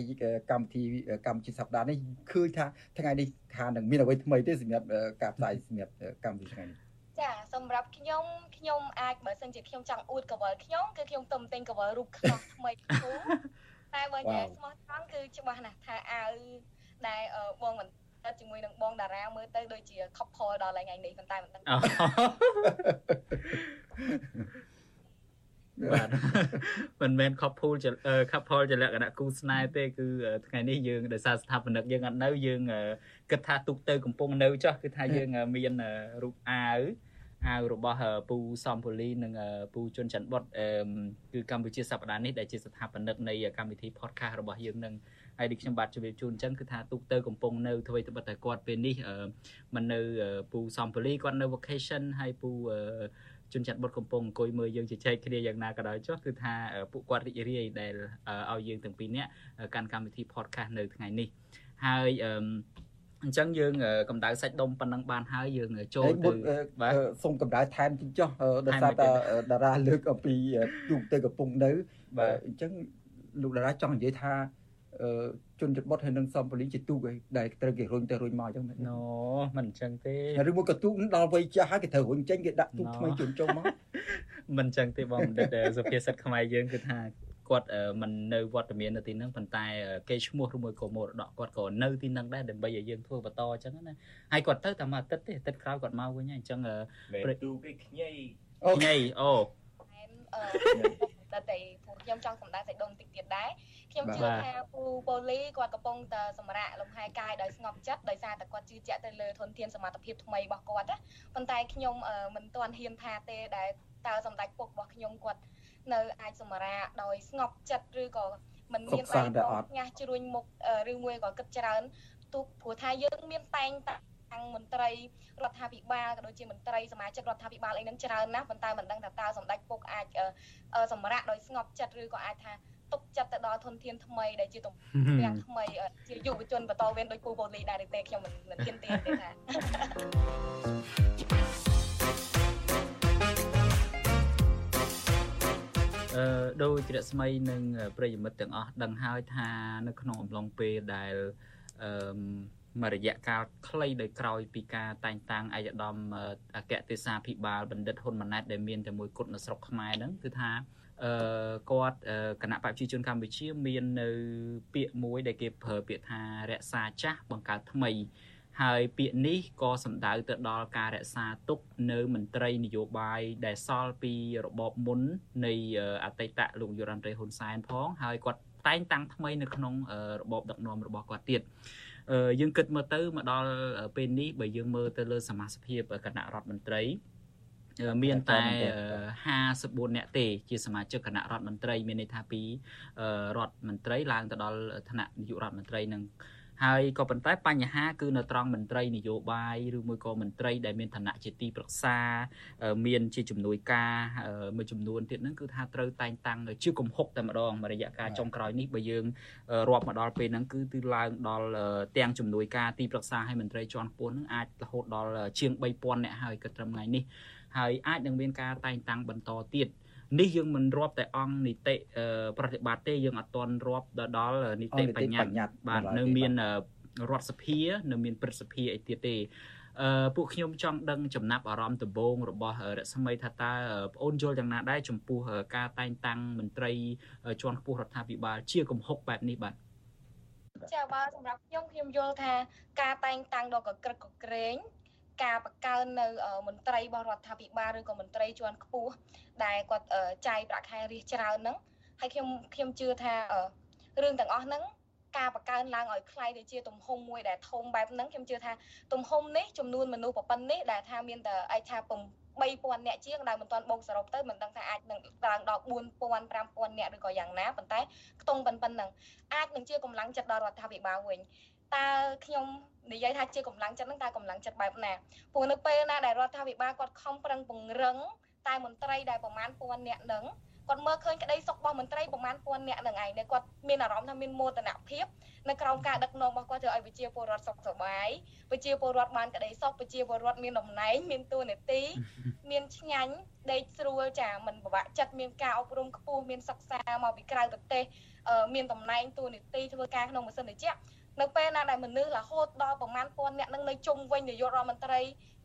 កម្មវិធីកម្ពុជាសប្តាហ៍នេះឃើញថាថ្ងៃនេះថានឹងមានអ្វីថ្មីទេសម្រាប់ការផ្សាយសម្រាប់កម្មវិធីថ្ងៃនេះ ចាសម្រាប់ខ្ញុំខ្ញុំអាចបើសិនជាខ្ញុំចង់អួតកវលខ្ញុំគឺខ្ញុំទៅទិញកវលរូបខ្នោះថ្មីគូតែបើនិយាយស្មោះត្រង់គឺច្បាស់ណាស់ថាអាវដែលបងមិនទៅជាមួយនឹងបងតារាមើលទៅដូចជា couple ដល់ថ្ងៃនេះប៉ុន្តែមិនដឹងបាទមិនមែន couple ជា couple ជាលក្ខណៈគូស្នេហ៍ទេគឺថ្ងៃនេះយើងដោយសារស្ថាបនិកយើងអត់នៅយើងគិតថាទុកទៅកំពុងនៅចោះគឺថាយើងមានរូបអាវ អាវរបស់ពូសំពូលីនិងពូជុនច័ន្ទបុតគឺកម្ពុជាសប្តាហ៍នេះដែលជាស្ថាបនិកនៃកម្មវិធី podcast របស់យើងនឹងហើយដូចខ្ញុំបាទជម្រាបជូនអញ្ចឹងគឺថាទូកទៅកំពុងនៅធ្វើត្បិតតែគាត់ពេលនេះមិននៅពូសំពូលីគាត់នៅ vacation ហើយពូជនចាត់បុតកំពុងអង្គុយមើលយើងជជែកគ្នាយ៉ាងណាក៏ដោយចុះគឺថាពួកគាត់រីករាយដែលឲ្យយើងទាំងពីរនាក់កាន់កម្មវិធី podcast នៅថ្ងៃនេះហើយអឺ អញ្ចឹងយើងកម្ដៅសាច់ដុំប៉ុណ្ណឹងបានហើយយើងចូលទៅបាទសូមកម្ដៅថែមតិចចុះដោយសារតែតារាលើកអំពីទូកទៅកំពុងនៅបាទអញ្ចឹងលោកតារាចង់និយាយថាជនចិត្តបុតហើយនឹងសំពលីជាទូកឯដែលត្រូវគេរុញទៅរុញមកអញ្ចឹងណូមិនអញ្ចឹងទេឬមួយក៏ទូកដល់វ័យចាស់ហើយគេត្រូវរុញចេញគេដាក់ទូកថ្មីជូនចុងមកមិនអញ្ចឹងទេបងបណ្ឌិតសុភាសិតខ្មែរយើងគឺថា គាត់មិននៅវត្តមាននៅទីហ្នឹងប៉ុន្តែគេឈ្មោះឬមួយក៏មរតកគាត់ក៏នៅទីហ្នឹងដែរដើម្បីឲ្យយើងធ្វើបន្តអញ្ចឹងណាហើយគាត់ទៅតែមួយអាទិត្យទេអាទិត្យក្រោយគាត់មកវិញហើយអញ្ចឹងព្រឹកទូគេខ្ញីញ៉ៃអូអឺតែតែពួកខ្ញុំចង់សម្ដៅសេចដងតិចទៀតដែរខ្ញុំជឿថាពូប៉ូលីគាត់កំពុងតែសម្រាកលំហែកាយដោយស្ងប់ចិត្តដោយសារតែគាត់ជឿជាក់ទៅលើធនធានសមត្ថភាពថ្មីរបស់គាត់ណាប៉ុន្តែខ្ញុំមិនទាន់ហ៊ានថាទេដែលតើសម្ដេចពុករបស់ខ្ញុំគាត់ នៅអាចសម្រាកដោយស្ងប់ចិត្តឬក៏មិនមានបែបញាស់ជ្រួញមុខឬមួយក៏គិតច្រើនទូព្រោះថាយើងមានតែងតាំងមន្ត្រីរដ្ឋាភិបាលក៏ដូចជាមន្ត្រីសមាជិករដ្ឋាភិបាលអីហ្នឹងច្រើនណាស់ប៉ុន្តែមិនដឹងថាតើសម្ដេចពុកអាចសម្រាប់ដោយស្ងប់ចិត្តឬក៏អាចថាទុកចិត្តទៅដល់ធនធានថ្មីដែលជាទំពាំងថ្មីជាយុវជនបន្តវេនដោយគូប៉ូលីដែរទេខ្ញុំមិនមិនហ៊ានទានទេថា អឺដូចរស្មីនិងប្រិយមិត្តទាំងអស់ដឹងហើយថានៅក្នុងអំឡុងពេលដែលអឺមួយរយៈកាលខ្លីដោយក្រោយពីការតែងតាំងឯកឧត្តមអគ្គទេសាភិបាលបណ្ឌិតហ៊ុនម៉ាណែតដែលមានតែមួយគត់នៅស្រុកខ្មែរហ្នឹងគឺថាអឺគាត់គណៈបព្វជិជនកម្ពុជាមាននៅពាក្យមួយដែលគេប្រើពាក្យថារក្សាចាស់បង្កើតថ្មី ហើយពាក្យនេះក៏សំដៅទៅដល់ការរក្សាទុកនៅមន្ត្រីនយោបាយដែលសល់ពីរបបមុននៃអតីតលោកយុរ៉ាន់រ៉េហ៊ុនសែនផងហើយគាត់តែងតាំងថ្មីនៅក្នុងរបបដឹកនាំរបស់គាត់ទៀតយើងគិតមើលទៅមកដល់ពេលនេះបើយើងមើលទៅលើសមាជិកគណៈរដ្ឋមន្ត្រីមានតែ54នាក់ទេជាសមាជិកគណៈរដ្ឋមន្ត្រីមានន័យថាពីរដ្ឋមន្ត្រីឡើងទៅដល់ឋានៈនាយករដ្ឋមន្ត្រីនឹង ហើយក៏ប៉ុន្តែបញ្ហាគឺនៅត្រង់មន្ត្រីនយោបាយឬមួយក៏មន្ត្រីដែលមានឋានៈជាទីប្រឹក្សាមានជាជំនួយការមួយចំនួនទៀតហ្នឹងគឺថាត្រូវតែងតាំងជាកំហុកតែម្ដងរយៈកាលចុងក្រោយនេះបើយើងរាប់មកដល់ពេលហ្នឹងគឺគឺឡើងដល់ទាំងជំនួយការទីប្រឹក្សាឲ្យមន្ត្រីជាន់ខ្ពស់ហ្នឹងអាចរហូតដល់ជាង3000នាក់ហើយក៏ត្រឹមថ្ងៃនេះហើយអាចនឹងមានការតែងតាំងបន្តទៀត នេះយើងមិនរាប់តែអង្គនីតិប្រតិបត្តិទេយើងអត់ទាន់រាប់ដល់នីតិបញ្ញត្តិបាទនៅមានរដ្ឋសភានៅមានព្រឹទ្ធសភាអីទៀតទេអឺពួកខ្ញុំចង់ដឹងចំណាប់អារម្មណ៍ដំបូងរបស់រស្មីថាតើបងអូនយល់យ៉ាងណាដែរចំពោះការតែងតាំងមន្ត្រីជាន់ខ្ពស់រដ្ឋាភិបាលជាកំហុកបែបនេះបាទចាបើសម្រាប់ខ្ញុំខ្ញុំយល់ថាការតែងតាំងដ៏កក្រឹកកក្រែង ការបង្កើននៅមន្ត្រីរបស់រដ្ឋាភិបាលឬក៏មន្ត្រីជាន់ខ្ពស់ដែលគាត់ចាយប្រាក់ខែរៀសច្រើនហ្នឹងហើយខ្ញុំខ្ញុំជឿថារឿងទាំងអស់ហ្នឹងការបង្កើនឡើងឲ្យខ្លៃទៅជាទំហំមួយដែលធំបែបហ្នឹងខ្ញុំជឿថាទំហំនេះចំនួនមនុស្សប្រពន្ធនេះដែលថាមានតែអាចថា3000អ្នកជាងដែលមិនទាន់បូកសរុបទៅមិនដឹងថាអាចនឹងឡើងដល់4000 5000អ្នកឬក៏យ៉ាងណាប៉ុន្តែខ្ទង់ប៉ុណ្ណឹងអាចនឹងជាកម្លាំងចិត្តដល់រដ្ឋាភិបាលវិញ តើខ្ញុំនិយាយថាជាកម្លាំងចិត្តហ្នឹងតើកម្លាំងចិត្តបែបណាព្រោះនៅពេលណាដែលរដ្ឋាភិបាលគាត់ខំប្រឹងពង្រឹងតែមន្ត្រីដែលប្រមាណពាន់នាក់ហ្នឹងគាត់មើលឃើញក្តីសុខរបស់មន្ត្រីប្រមាណពាន់នាក់ហ្នឹងឯងគាត់មានអារម្មណ៍ថាមានមោទនភាពនៅក្រោមការដឹកនាំរបស់គាត់ធ្វើឲ្យប្រជាពលរដ្ឋសុខសប្បាយប្រជាពលរដ្ឋបានក្តីសុខប្រជាពលរដ្ឋមានតំណែងមានតួនាទីមានឆ្ងាញ់ដេកស្រួលចាមិនពិបាកចិត្តមានការអប់រំខ្ពស់មានសិក្សាមកពីក្រៅប្រទេសមានតំណែងតួនាទីធ្វើការក្នុងម៉ាស៊ីនត្រជាក់ នៅពេលណាដែលមនុស្សរហូតដល់ប្រមាណពាន់អ្នកនឹងនៅជុំវិញនាយករដ្ឋមន្ត្រី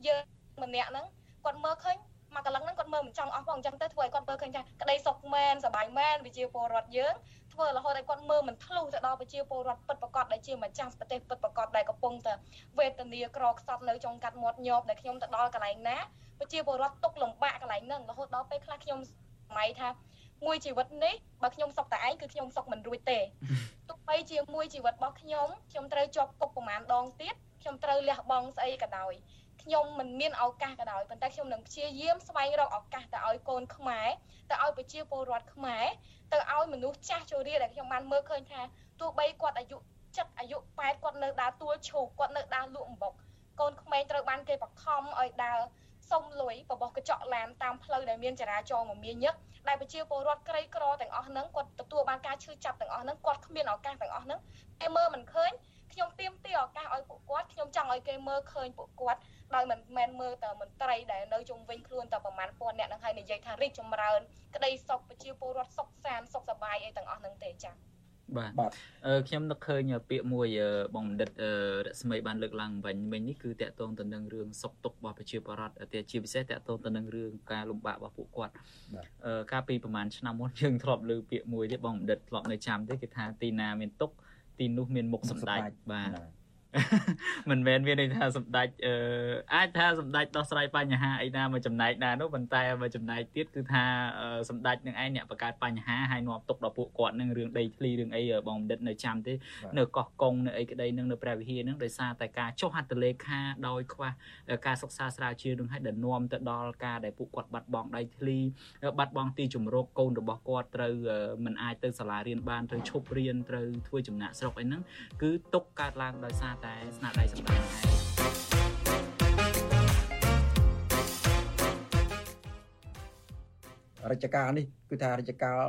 យើងម្នាក់ហ្នឹងគាត់មើលឃើញមកកន្លឹងហ្នឹងគាត់មើលមិនចង់អស់ផងអញ្ចឹងទៅធ្វើឲ្យគាត់មើលឃើញថាក្តីសុខមែនសប្បាយមែនវិជាពលរដ្ឋយើងធ្វើរហូតឲ្យគាត់មើលមិនធ្លុះទៅដល់ប្រជាពលរដ្ឋពិតប្រកបដែលជាម្ចាស់ប្រទេសពិតប្រកបដែលកំពុងតែវេទនាក្រខ្សត់នៅចុងកាត់មាត់ញោបដែលខ្ញុំទៅដល់កន្លែងណាប្រជាពលរដ្ឋទុកលំបាកកន្លែងហ្នឹងរហូតដល់ពេលខ្លះខ្ញុំសម័យថា មួយជីវិតនេះបើខ្ញុំសុខតែឯងគឺខ្ញុំសុខមិនរួចទេទោះបីជាមួយជីវិតរបស់ខ្ញុំខ្ញុំត្រូវជាប់គុកប្រហែលដងទៀតខ្ញុំត្រូវលះបង់ស្អីក៏ដោយខ្ញុំមិនមានឱកាសក៏ដោយប៉ុន្តែខ្ញុំនឹងព្យាយាមស្វែងរកឱកាសទៅឲ្យកូនខ្មែរទៅឲ្យប្រជាពលរដ្ឋខ្មែរទៅឲ្យមនុស្សចាស់ជរាដែលខ្ញុំបានមើលឃើញថាទោះបីគាត់អាយុ7អាយុ8គាត់នៅដើរទួលឈូកគាត់នៅដើរលក់អំបុកកូនក្មេងត្រូវបានគេបខំឲ្យដើរសុំលុយបបោះកញ្ចក់ឡានតាមផ្លូវដែលមានចរាចរណ៍មមាញឹក ដែលប្រជាពលរដ្ឋក្រីក្រទាំងអស់ហ្នឹងគាត់ទទួលបានការឈឺចាប់ទាំងអស់ហ្នឹងគាត់គ្មានឱកាសទាំងអស់ហ្នឹងគេមើលមិនឃើញខ្ញុំទៀមទីឱកាសឲ្យពួកគាត់ខ្ញុំចង់ឲ្យគេមើលឃើញពួកគាត់ដោយមិនមែនមើលតែមន្ត្រីដែលនៅជុំវិញខ្លួនតែប្រហែលពាន់អ្នកហ្នឹងហើយនិយាយថារីកចម្រើន ក្តីសុខប្រជាពលរដ្ឋសុខសាន្តសុខសប្បាយអីទាំងអស់ហ្នឹងទេចា៎ បាទអឺខ្ញុំនឹកឃើញពាក្យមួយបងបណ្ឌិតរស្មីបានលើកឡើងវិញវិញនេះគឺតកតងទៅនឹងរឿងសុខទុក្ខរបស់ប្រជាពលរដ្ឋតែជាពិសេសតកតងទៅនឹងរឿងការលំបាករបស់ពួកគាត់អឺកាលពីប្រហែលឆ្នាំមុនយើងធ្លាប់លើពាក្យមួយទេបងបណ្ឌិតធ្លាប់នៅចាំទេគេថាទីណាមានទុក្ខទីនោះមានមុខសម្ដេចបាទ មិនមែនមានន័យថាសម្ដេចអឺអាចថាសម្ដេចដោះស្រាយបញ្ហាអីណាមួយចំណែកណានោះប៉ុន្តែមួយចំណែកទៀតគឺថាសម្ដេចនឹងឯងអ្នកបង្កើតបញ្ហាហើយនាំទុកដល់ពួកគាត់នឹងរឿងដីធ្លីរឿងអីបងបណ្ឌិតនៅចាំទេនៅកោះកុងនៅអីក្តីនឹងនៅព្រះវិហារនឹងដោយសារតែការចុះហត្ថលេខាដោយខ្វះការសិក្សាស្រាវជ្រាវនឹងឲ្យដែលនាំទៅដល់ការដែលពួកគាត់បាត់បង់ដីធ្លីបាត់បង់ទីជំរកកូនរបស់គាត់ត្រូវមិនអាចទៅសាលារៀនបានត្រូវឈប់រៀនត្រូវធ្វើចំណាក់ស្រុកអីហ្នឹងគឺទុកកើតឡើងដោយសារតែស្នាដៃសម្ដែងឯងរជ្ជកាលនេះគឺថារជ្ជកាល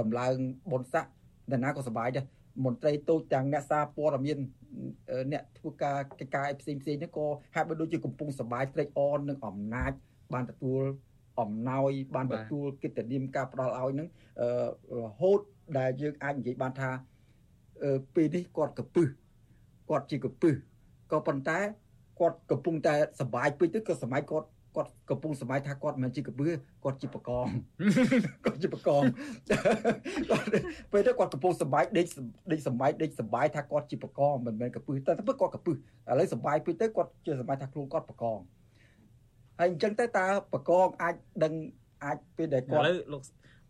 ដំឡើងបុនស័កអ្នកណាក៏សប្បាយដែរមន្ត្រីតូចទាំងអ្នកសារព័ត៌មានអ្នកធ្វើការកិច្ចការផ្សេងផ្សេងនេះក៏ហាក់បីដូចជាកំពុងសប្បាយត្រេកអរនឹងអំណាចបានទទួលអំណោយបានទទួលកិត្តិនាមការផ្ដល់ឲ្យនឹងរហូតដែលយើងអាចនិយាយបានថាពេលនេះគាត់កពឹស គាត់ជាកពឹសក៏ប៉ុន្តែគាត់កំពុងតែសបាយពេកទៅក៏សម័យគាត់គាត់កំពុងសម័យថាគាត់មិនជាកពឹសគាត់ជាបកងគាត់ជាបកងគាត់ពេលទៅគាត់កំពុងសបាយដេកដេកសម័យដេកសបាយថាគាត់ជាបកងមិនមែនកពឹសតែទៅគាត់កពឹសឥឡូវសបាយពេកទៅគាត់ជាសម័យថាខ្លួនគាត់បកងហើយអញ្ចឹងទៅតើបកងអាចដឹងអាចពេលដែលគាត់ឥឡូវលោក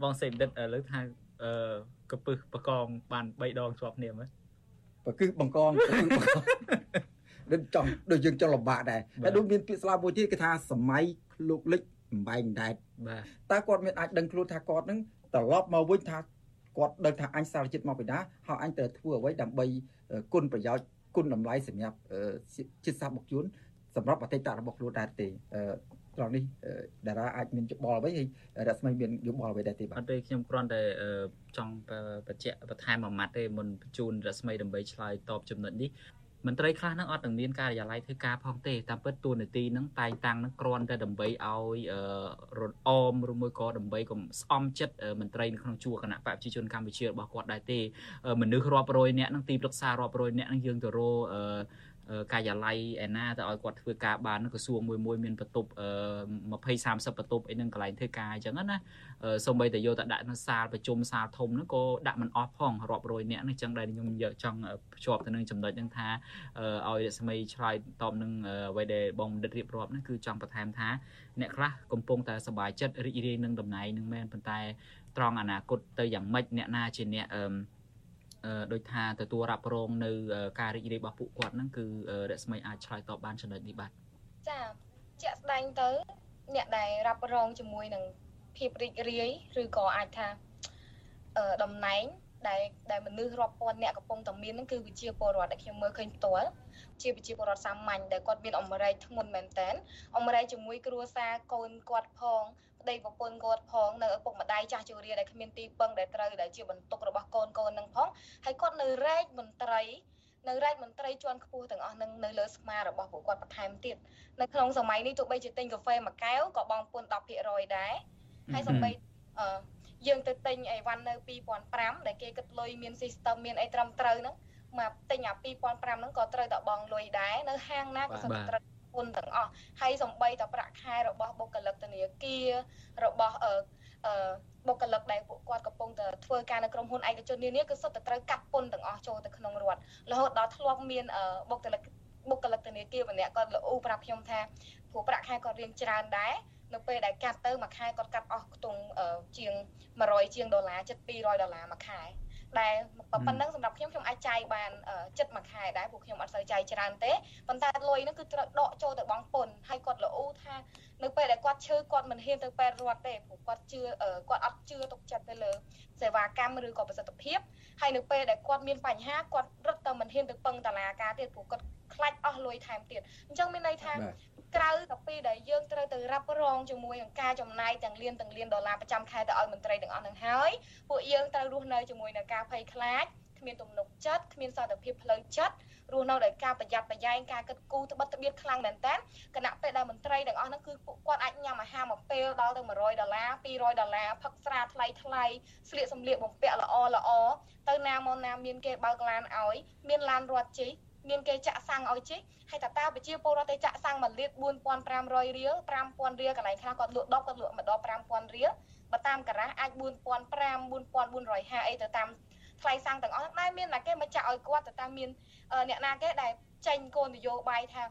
បងសេមដិតឥឡូវថាអឺកពឹសបកងបាន3ដងជាប់គ្នាមើល បកឹសបង្កងដូចចង់ដូចយើងចង់លំបាកដែរតែដូចមានពាក្យស្លោកមួយទៀតគេថាសម័យលោកលិចបំបែងដែតបាទតើគាត់មានអាចដឹងខ្លួនថាគាត់នឹងត្រឡប់មកវិញថាគាត់ដឹងថាអញសារចិត្តមកពីណាហើយអញត្រូវធ្វើអ្វីដើម្បីគុណប្រយោជន៍គុណតម្លៃសម្រាប់ជាតិសាសន៍បុកជួនសម្រាប់អតីតរបស់ខ្លួនដែរទេ ត្រង់នេះតារាអាចមានយោបល់អ្វីហើយរស្មីមានយោបល់អ្វីដែរទេបាទអត់ទេខ្ញុំគ្រាន់តែចង់បញ្ជាក់បន្ថែមមួយម៉ាត់ទេមុនបញ្ជូនរស្មីដើម្បីឆ្លើយតបចំណុចនេះមន្ត្រីខ្លះនឹងអត់នឹងមានការិយាល័យធ្វើការផងទេតាមពិតតួនាទីនឹងតែងតាំងនឹងគ្រាន់តែដើម្បីឲ្យរត់អមឬមួយក៏ដើម្បីកុំស្អំចិត្តមន្ត្រីនៅក្នុងជួរគណៈបព្វជិជនកម្ពុជារបស់គាត់ដែរទេមនុស្សរាប់រយនាក់នឹងទីប្រឹក្សារាប់រយនាក់នឹងយើងទៅរក ការិយាល័យឯណាទៅឲ្យគាត់ធ្វើការបានក្រសួងមួយមួយមានបន្ទប់20 30បន្ទប់អីហ្នឹងកន្លែងធ្វើការអញ្ចឹងណាសូម្បីតែយកទៅដាក់នៅសាលប្រជុំសាលធំហ្នឹងក៏ដាក់មិនអស់ផងរាប់រយនាក់នេះអញ្ចឹងដែលខ្ញុំយកចង់ភ្ជាប់ទៅនឹងចំណុចហ្នឹងថាឲ្យរស្មីឆ្លើយតបនឹងអ្វីដែលបងបណ្ឌិតរៀបរាប់ហ្នឹងគឺចង់បន្ថែមថាអ្នកខ្លះកំពុងតែសប្បាយចិត្តរីករាយនឹងតំណែងហ្នឹងមែនប៉ុន្តែត្រង់អនាគតទៅយ៉ាងម៉េចអ្នកណាជាអ្នកអឺ ដូចថាទទួលរ៉ាប់រងនៅ ការរីករាយរបស់ពួកគាត់ហ្នឹងគឺរស្មីអាចឆ្លើយតបបានចំណុចនេះបាទចាជាក់ស្ដែងទៅ អ្នកដែលរ៉ាប់រងជាមួយនឹងភាពរីករាយឬក៏អាចថាតំណែងដែលដែលមនុស្សរាប់ពាន់អ្នកកំពុងតែមានហ្នឹងគឺវិជាពលរដ្ឋដែលខ្ញុំមើលឃើញផ្ទាល់ជាវិជាពលរដ្ឋសាមញ្ញដែលគាត់មានអមរ័យធ្ងន់មែនតើអមរ័យជាមួយគ្រួសារកូនគាត់ផង ប្តីប្រពន្ធគាត់ផងនៅឪពុកម្ដាយចាស់ជរាដែលគ្មានទីពឹងដែលត្រូវដែលជាបន្ទុករបស់កូនកូននឹងផងហើយគាត់នៅរែកមន្ត្រីនៅរែកមន្ត្រីជាន់ខ្ពស់ទាំងអស់នឹងនៅលើស្មារបស់ពួកគាត់បន្ថែមទៀតនៅក្នុងសម័យនេះទោះបីជាទិញកាហ្វេមួយកែវក៏បងពុន10%ដែរហើយសំបីអឺយើងទៅទិញអីវ៉ាន់នៅ2005ដែលគេគិតលុយមាន system មានអីត្រឹមត្រូវហ្នឹងមកទិញអា2005ហ្នឹងក៏ត្រូវតែបងលុយដែរនៅហាងណាក៏សុទ្ធត្រូវ ពន្ធទាំងអស់ហើយសំបីតប្រាក់ខែរបស់បុគ្គលិកធនាគាររបស់អឺអឺបុគ្គលិកដែលពួកគាត់កំពុងតែធ្វើការនៅក្រុមហ៊ុនឯកជននានាគឺសុទ្ធតែត្រូវកាត់ពន្ធទាំងអស់ចូលទៅក្នុងរដ្ឋរហូតដល់ធ្លាប់មានបុគ្គលិកបុគ្គលិកធនាគារម្នាក់គាត់លោកអ៊ូប្រាប់ខ្ញុំថាព្រោះប្រាក់ខែគាត់រៀងច្រើនដែរនៅពេលដែលកាត់ទៅមួយខែគាត់កាត់អស់ខ្ទង់ជាង100ជាងដុល្លារជិត200ដុល្លារមួយខែ ដែលប៉ុណ្ណឹងសម្រាប់ខ្ញុំខ្ញុំអាចចាយបានចិត្តមួយខែដែរព្រោះខ្ញុំអត់សូវចាយច្រើនទេប៉ុន្តែលុយហ្នឹងគឺត្រូវដកចូលទៅបង់ពន្ធហើយគាត់ល្អថានៅពេលដែលគាត់ឈឺគាត់មិនហ៊ានទៅពេទ្យរដ្ឋទេព្រោះគាត់ជឿគាត់អត់ជឿទុកចិត្តទៅលើសេវាកម្មឬក៏ប្រសិទ្ធភាពហើយនៅពេលដែលគាត់មានបញ្ហាគាត់រត់ទៅមិនហ៊ានទៅពឹងតឡាការទៀតព្រោះគាត់ ខ្លាចអស់លុយថែមទៀតអញ្ចឹងមានន័យថាក្រៅតែពីដែលយើងត្រូវទៅរ៉ាប់រងជាមួយនឹងការចំណាយទាំងលានទាំងលានដុល្លារប្រចាំខែទៅឲ្យមន្ត្រីទាំងអស់នឹងហើយពួកយើងត្រូវរស់នៅជាមួយនឹងការភ័យខ្លាចគ្មានទំនុកចិត្តគ្មានសន្តិភាពផ្លូវចិត្តរស់នៅដោយការប្រយ័ត្នប្រយែងការគិតគូរត្បិតត្បៀតខ្លាំងមែនតើគណៈពេលដែលមន្ត្រីទាំងអស់ហ្នឹងគឺពួកគាត់អាចញ៉ាំអាហារមួយពេលដល់ទៅ100ដុល្លារ200ដុល្លារផឹកស្រាថ្លៃថ្លៃស្លៀកសម្លៀកបំពាក់ល្អល្អទៅណាមកណាមានគេបើកឡានឲ្យមានឡានរត់ជិះ មានគេចាក់សាំងឲ្យជិះហើយតើតើប្រជាពលរដ្ឋទៅចាក់សាំង1លៀត4500រៀល5000រៀលកន្លែងខ្លះគាត់លក់10គាត់លក់ម្ដង5000រៀលបើតាមការ៉ាសអាច4500 4450អីទៅតាមឋថ្លៃសាំងទាំងអស់ហ្នឹងដែរមានណាគេមកចាក់ឲ្យគាត់ទៅតាមមានអ្នកណាគេដែលចេញគោលនយោបាយថា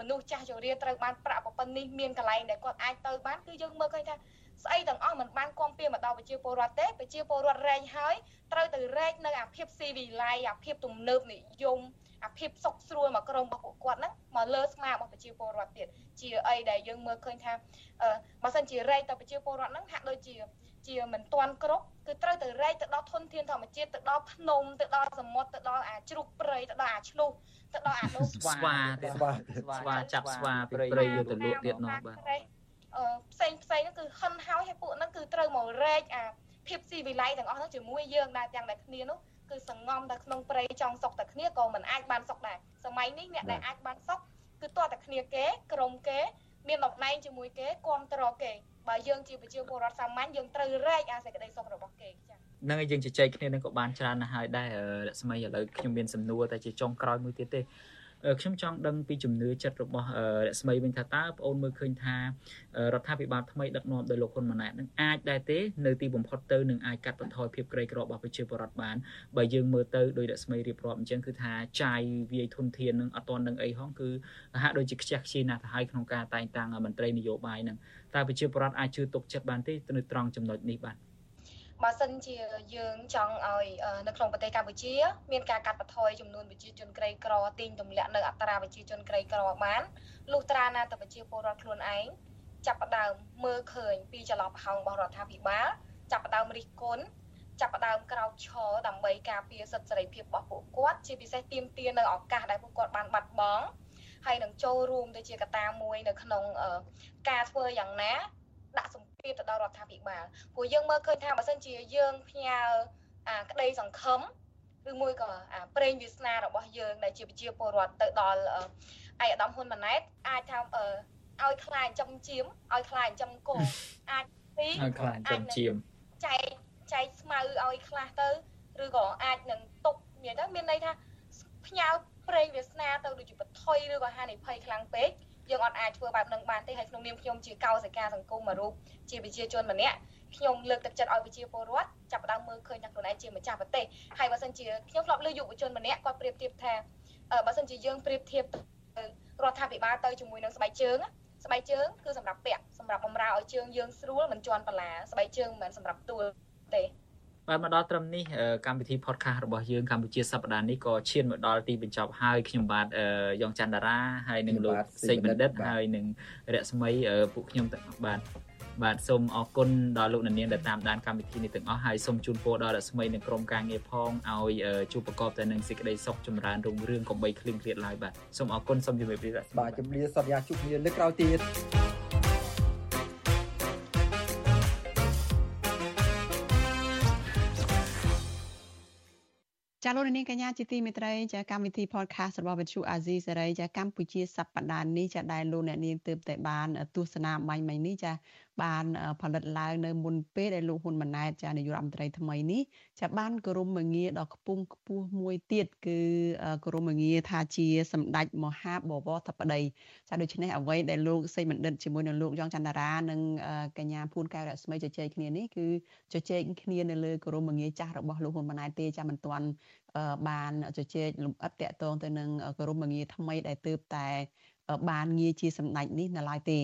មនុស្សចាស់ជរាត្រូវបានប្រាក់ប៉ុណ្ណេះមានកន្លែងដែលគាត់អាចទៅបានគឺយើងមើលឃើញថាស្អីទាំងអស់មិនបានគាំពៀមកដល់ប្រជាពលរដ្ឋទេប្រជាពលរដ្ឋរែងហើយត្រូវទៅរែកនៅអាភាពស៊ីវិល័យអាភាពទំនើបនិយម អាភាពសុខស្រួលមកក្រុមរបស់ពួកគាត់ហ្នឹងមកលើស្មារបស់ប្រជាពលរដ្ឋទៀតជាអីដែលយើងមើលឃើញថាបើសិនជារែកទៅប្រជាពលរដ្ឋហ្នឹងហាក់ដូចជាជាមិនទាន់គ្រប់គឺត្រូវទៅរែកទៅដល់ធនធានធម្មជាតិទៅដល់ភ្នំទៅដល់សមុទ្រទៅដល់អាជ្រូកព្រៃទៅដល់អាឆ្លុះទៅដល់អាដូស្វាទៀតស្វាចាប់ស្វាពីព្រៃយកទៅលក់ទៀតនោះបាទផ្សេងផ្សេងហ្នឹងគឺហិនហើយឲ្យពួកហ្នឹងគឺត្រូវមករែកអាភាពស៊ីវិល័យទាំងអស់ហ្នឹងជាមួយយើងដែរទាំងតែគ្នានោះ គឺសងំតែក្នុងព្រៃចង់សុកតែគ្នាក៏មិនអាចបានសុកដែរសម័យនេះអ្នកដែលអាចបានសុកគឺតតែគ្នាគេក្រុមគេ មានតំណែងជាមួយគេគ្រប់គ្រងគេបើយើងជាប្រជាពលរដ្ឋសាមញ្ញយើងត្រូវរែកអាសេចក្តីសុខរបស់គេចា៎នឹងយើងជជែកគ្នានឹងក៏បានច្រើនណាស់ហើយដែររស្មីឥឡូវខ្ញុំមានសំណួរតែជាចុងក្រោយមួយទៀតទេ ខ្ញុំចង់ដឹងពីជំនឿចិត្តរបស់រស្មីវិញថាតើបងអូនមើលឃើញថារដ្ឋាភិបាលថ្មីដឹកនាំដោយលោកហ៊ុនម៉ាណែតនឹងអាចដែរទេនៅទីបំផុតទៅនឹងអាចកាត់បន្ថយភាពក្រីក្ររបស់ប្រជាពលរដ្ឋបានបើយើងមើលទៅដោយរស្មីរៀបរាប់អញ្ចឹងគឺថាចាយវាយធនធាននឹងអត់ទាន់នឹងអីហងគឺហាក់ដូចជាខ្ជះខ្ជាយណាស់ទៅហើយក្នុងការតែងតាំងមន្ត្រីនយោបាយនឹងតើប្រជាពលរដ្ឋអាចជឿទុកចិត្តបានទេនៅត្រង់ចំណុចនេះបាទ បើសិនជាយើងចង់ឲ្យនៅក្នុងប្រទេសកម្ពុជា មានការកាត់បន្ថយចំនួនប្រជាជនក្រីក្រទាញទម្លាក់នៅអត្រាប្រជាជនក្រីក្របានលុះត្រាណាតែប្រជាពលរដ្ឋខ្លួនឯងចាប់ផ្ដើមមើលឃើញពីចន្លោះប្រហោងរបស់រដ្ឋាភិបាលចាប់ផ្ដើមរិះគន់ចាប់ផ្ដើមក្រោកឈរដើម្បីការពារសិទ្ធិសេរីភាពរបស់ពួកគាត់ជាពិសេសទាមទារនៅឱកាសដែលពួកគាត់បានបាត់បង់ហើយនឹងចូលរួមទៅជាកត្តាមួយនៅក្នុងការធ្វើយ៉ាងណា ដាក់សម្ពាធទៅដល់រដ្ឋាភិបាលព្រោះយើងមើលឃើញថាបើសិនជាយើងផ្ញើអាក្តីសង្ឃឹមឬមួយក៏អាប្រេងវាសនារបស់យើងដែលជាប្រជាពលរដ្ឋទៅដល់ឯកឧត្តមហ៊ុនម៉ាណែតអាចថាឲ្យខ្លាចចំជៀមឲ្យខ្លាចចំកោអាចទីឲ្យខ្លាចចំជៀមចែកចែកស្មៅឲ្យខ្លះទៅឬក៏អាចនឹងទុកមានទៅមានន័យថាផ្ញើប្រេងវាសនាទៅដូចជាបថុយឬក៏ហានិភ័យខ្លាំងពេក យើងអត់អាចធ្វើបែបនឹងបានទេហើយក្នុងនាមខ្ញុំជាកោសិកាសង្គមមួយរូបជាប្រជាជនម្នាក់ខ្ញុំលើកទឹកចិត្តឲ្យប្រជាពលរដ្ឋចាប់ផ្ដើមមើលឃើញថាខ្លួនឯងជាម្ចាស់ប្រទេសហើយបើសិនជាខ្ញុំធ្លាប់លើយុវជនម្នាក់គាត់ប្រៀបធៀបថាបើសិនជាយើងប្រៀបធៀបរដ្ឋាភិបាលទៅជាមួយនឹងស្បែកជើងស្បែកជើងគឺសម្រាប់ពាក់សម្រាប់បំរើឲ្យជើងយើងស្រួលមិនជន់បន្លាស្បែកជើងមិនមែនសម្រាប់ទួលទេ បាទមកដល់ត្រឹមនេះកម្មវិធី podcast របស់យើងកម្ពុជាសប្តាហ៍នេះក៏ឈានមកដល់ទីបញ្ចប់ហើយខ្ញុំបាទយ៉ងច័ន្ទតារាហើយនឹងលោកសេកបណ្ឌិតហើយនឹងរស្មីពួកខ្ញុំបាទបាទសូមអរគុណដល់លោកនាងដែលតាមដានកម្មវិធីនេះទាំងអស់ហើយសូមជូនពរដល់រស្មីនិងក្រុមការងារផងឲ្យជួបប្រកបតែនឹងសេចក្តីសុខចម្រើនរុងរឿងកុំបីឃ្លៀងឃ្លាតឡើយបាទសូមអរគុណសូមជម្រាបលាបាទជម្រាបសន្យាជួបគ្នាលើកក្រោយទៀត ចាលោកនាងកញ្ញាជាទីមេត្រីចាកម្មវិធី podcast របស់វិទ្យុអាស៊ីសេរីចាកម្ពុជាសប្តាហ៍នេះចាដែលលោកអ្នកនាងទើបតែបានទស្សនាបាញ់មិញនេះចា បានផលិតឡើងនៅមុនពេលដែលលោកហ៊ុនម៉ាណែតចានាយករដ្ឋមន្ត្រីថ្មីនេះចាបានគោរមងារដ៏ខ្ពង់ខ្ពស់មួយទៀតគឺគោរមងារថាជាសម្ដេចមហាបវរធិបតីចាដូច្នេះអ្វីដែលលោកសេចបណ្ឌិតជាមួយនឹងលោកយ៉ងចន្ទរានិងកញ្ញាភួនកែវរស្មីជជែកគ្នានេះគឺជជែកគ្នានៅលើគោរមងារចាស់របស់លោកហ៊ុនម៉ាណែតទេចាមិនទាន់បានជជែកលំអិតតកតងទៅនឹងគោរមងារថ្មីដែលទើបតែបានងារជាសម្ដេចនេះនៅឡើយទេ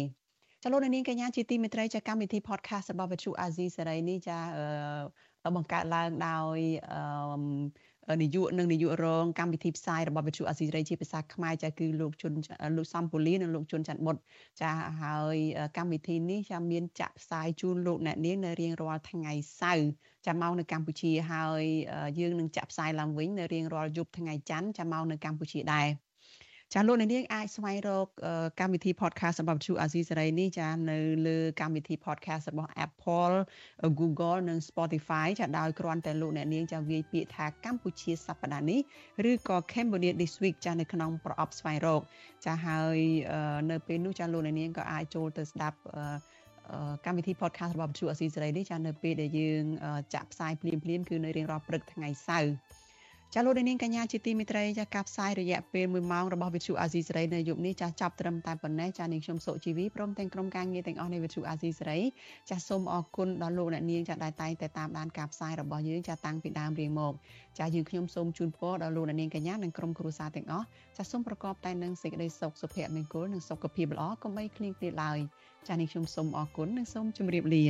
ចលនានាងកញ្ញាជាទីមេត្រីចាកម្មវិធី podcast របស់វិទ្យុអាស៊ីសេរីនេះចាបង្កើតឡើងដោយនាយកនិងនាយករងកម្មវិធីផ្សាយរបស់វិទ្យុអាស៊ីសេរីជាភាសាខ្មែរចាគឺលោកជុនលោកសំពូលីនិងលោកជុនច័ន្ទបុតចាហើយកម្មវិធីនេះចាមានចាក់ផ្សាយជូនលោកអ្នកនាងនៅរៀងរាល់ថ្ងៃសៅរ៍ចាមកនៅកម្ពុជាហើយយើងនឹងចាក់ផ្សាយឡើងវិញនៅរៀងរាល់យប់ថ្ងៃច័ន្ទចាមកនៅកម្ពុជាដែរ ចាលោកអ្នកនាងអាចស្វែងរកកម្មវិធី podcast របស់ Chu Azizi Saray នេះចានៅលើកម្មវិធី podcast របស់ Apple Google និង Spotify ចាដោយគ្រាន់តែលោកអ្នកនាងចាវាយពាក្យថាកម្ពុជាសប្តាហ៍នេះឬក៏ Cambodia this week ចានៅក្នុងប្រអប់ស្វែងរក ចាហើយនៅពេលនោះចាលោកអ្នកនាងក៏អាចចូលទៅស្ដាប់កម្មវិធី podcast របស់ Chu Azizi Saray នេះចានៅពេលដែលយើងចាក់ផ្សាយភ្លាមៗគឺនៅរៀងរាល់ព្រឹកថ្ងៃសៅរ៍ ចាលោកនាងកញ្ញាជាទីមេត្រីចាការផ្សាយរយៈពេល1ម៉ោងរបស់វិទ្យុអាស៊ីសេរីនៅយប់នេះចាចាប់ត្រឹមតែប៉ុណ្ណេះចានាងខ្ញុំសុជីវីព្រមទាំងក្រុមការងារទាំងអស់នៃវិទ្យុអាស៊ីសេរីចាសូមអរគុណដល់លោកអ្នកនាងចាដែលតែងតែតាមដានការផ្សាយរបស់យើងចាតាំងពីដើមរៀងមកចាយើងខ្ញុំសូមជូនពរដល់លោកអ្នកនាងកញ្ញានិងក្រុមគ្រួសារទាំងអស់ចាសូមប្រកបតែនឹងសេចក្តីសុខសុភមង្គលនិងសុខភាពល្អកុំបីឃ្លៀងឃ្លាតឡើយចានាងខ្ញុំសូមអរគុណនិងសូមជម្រាបលា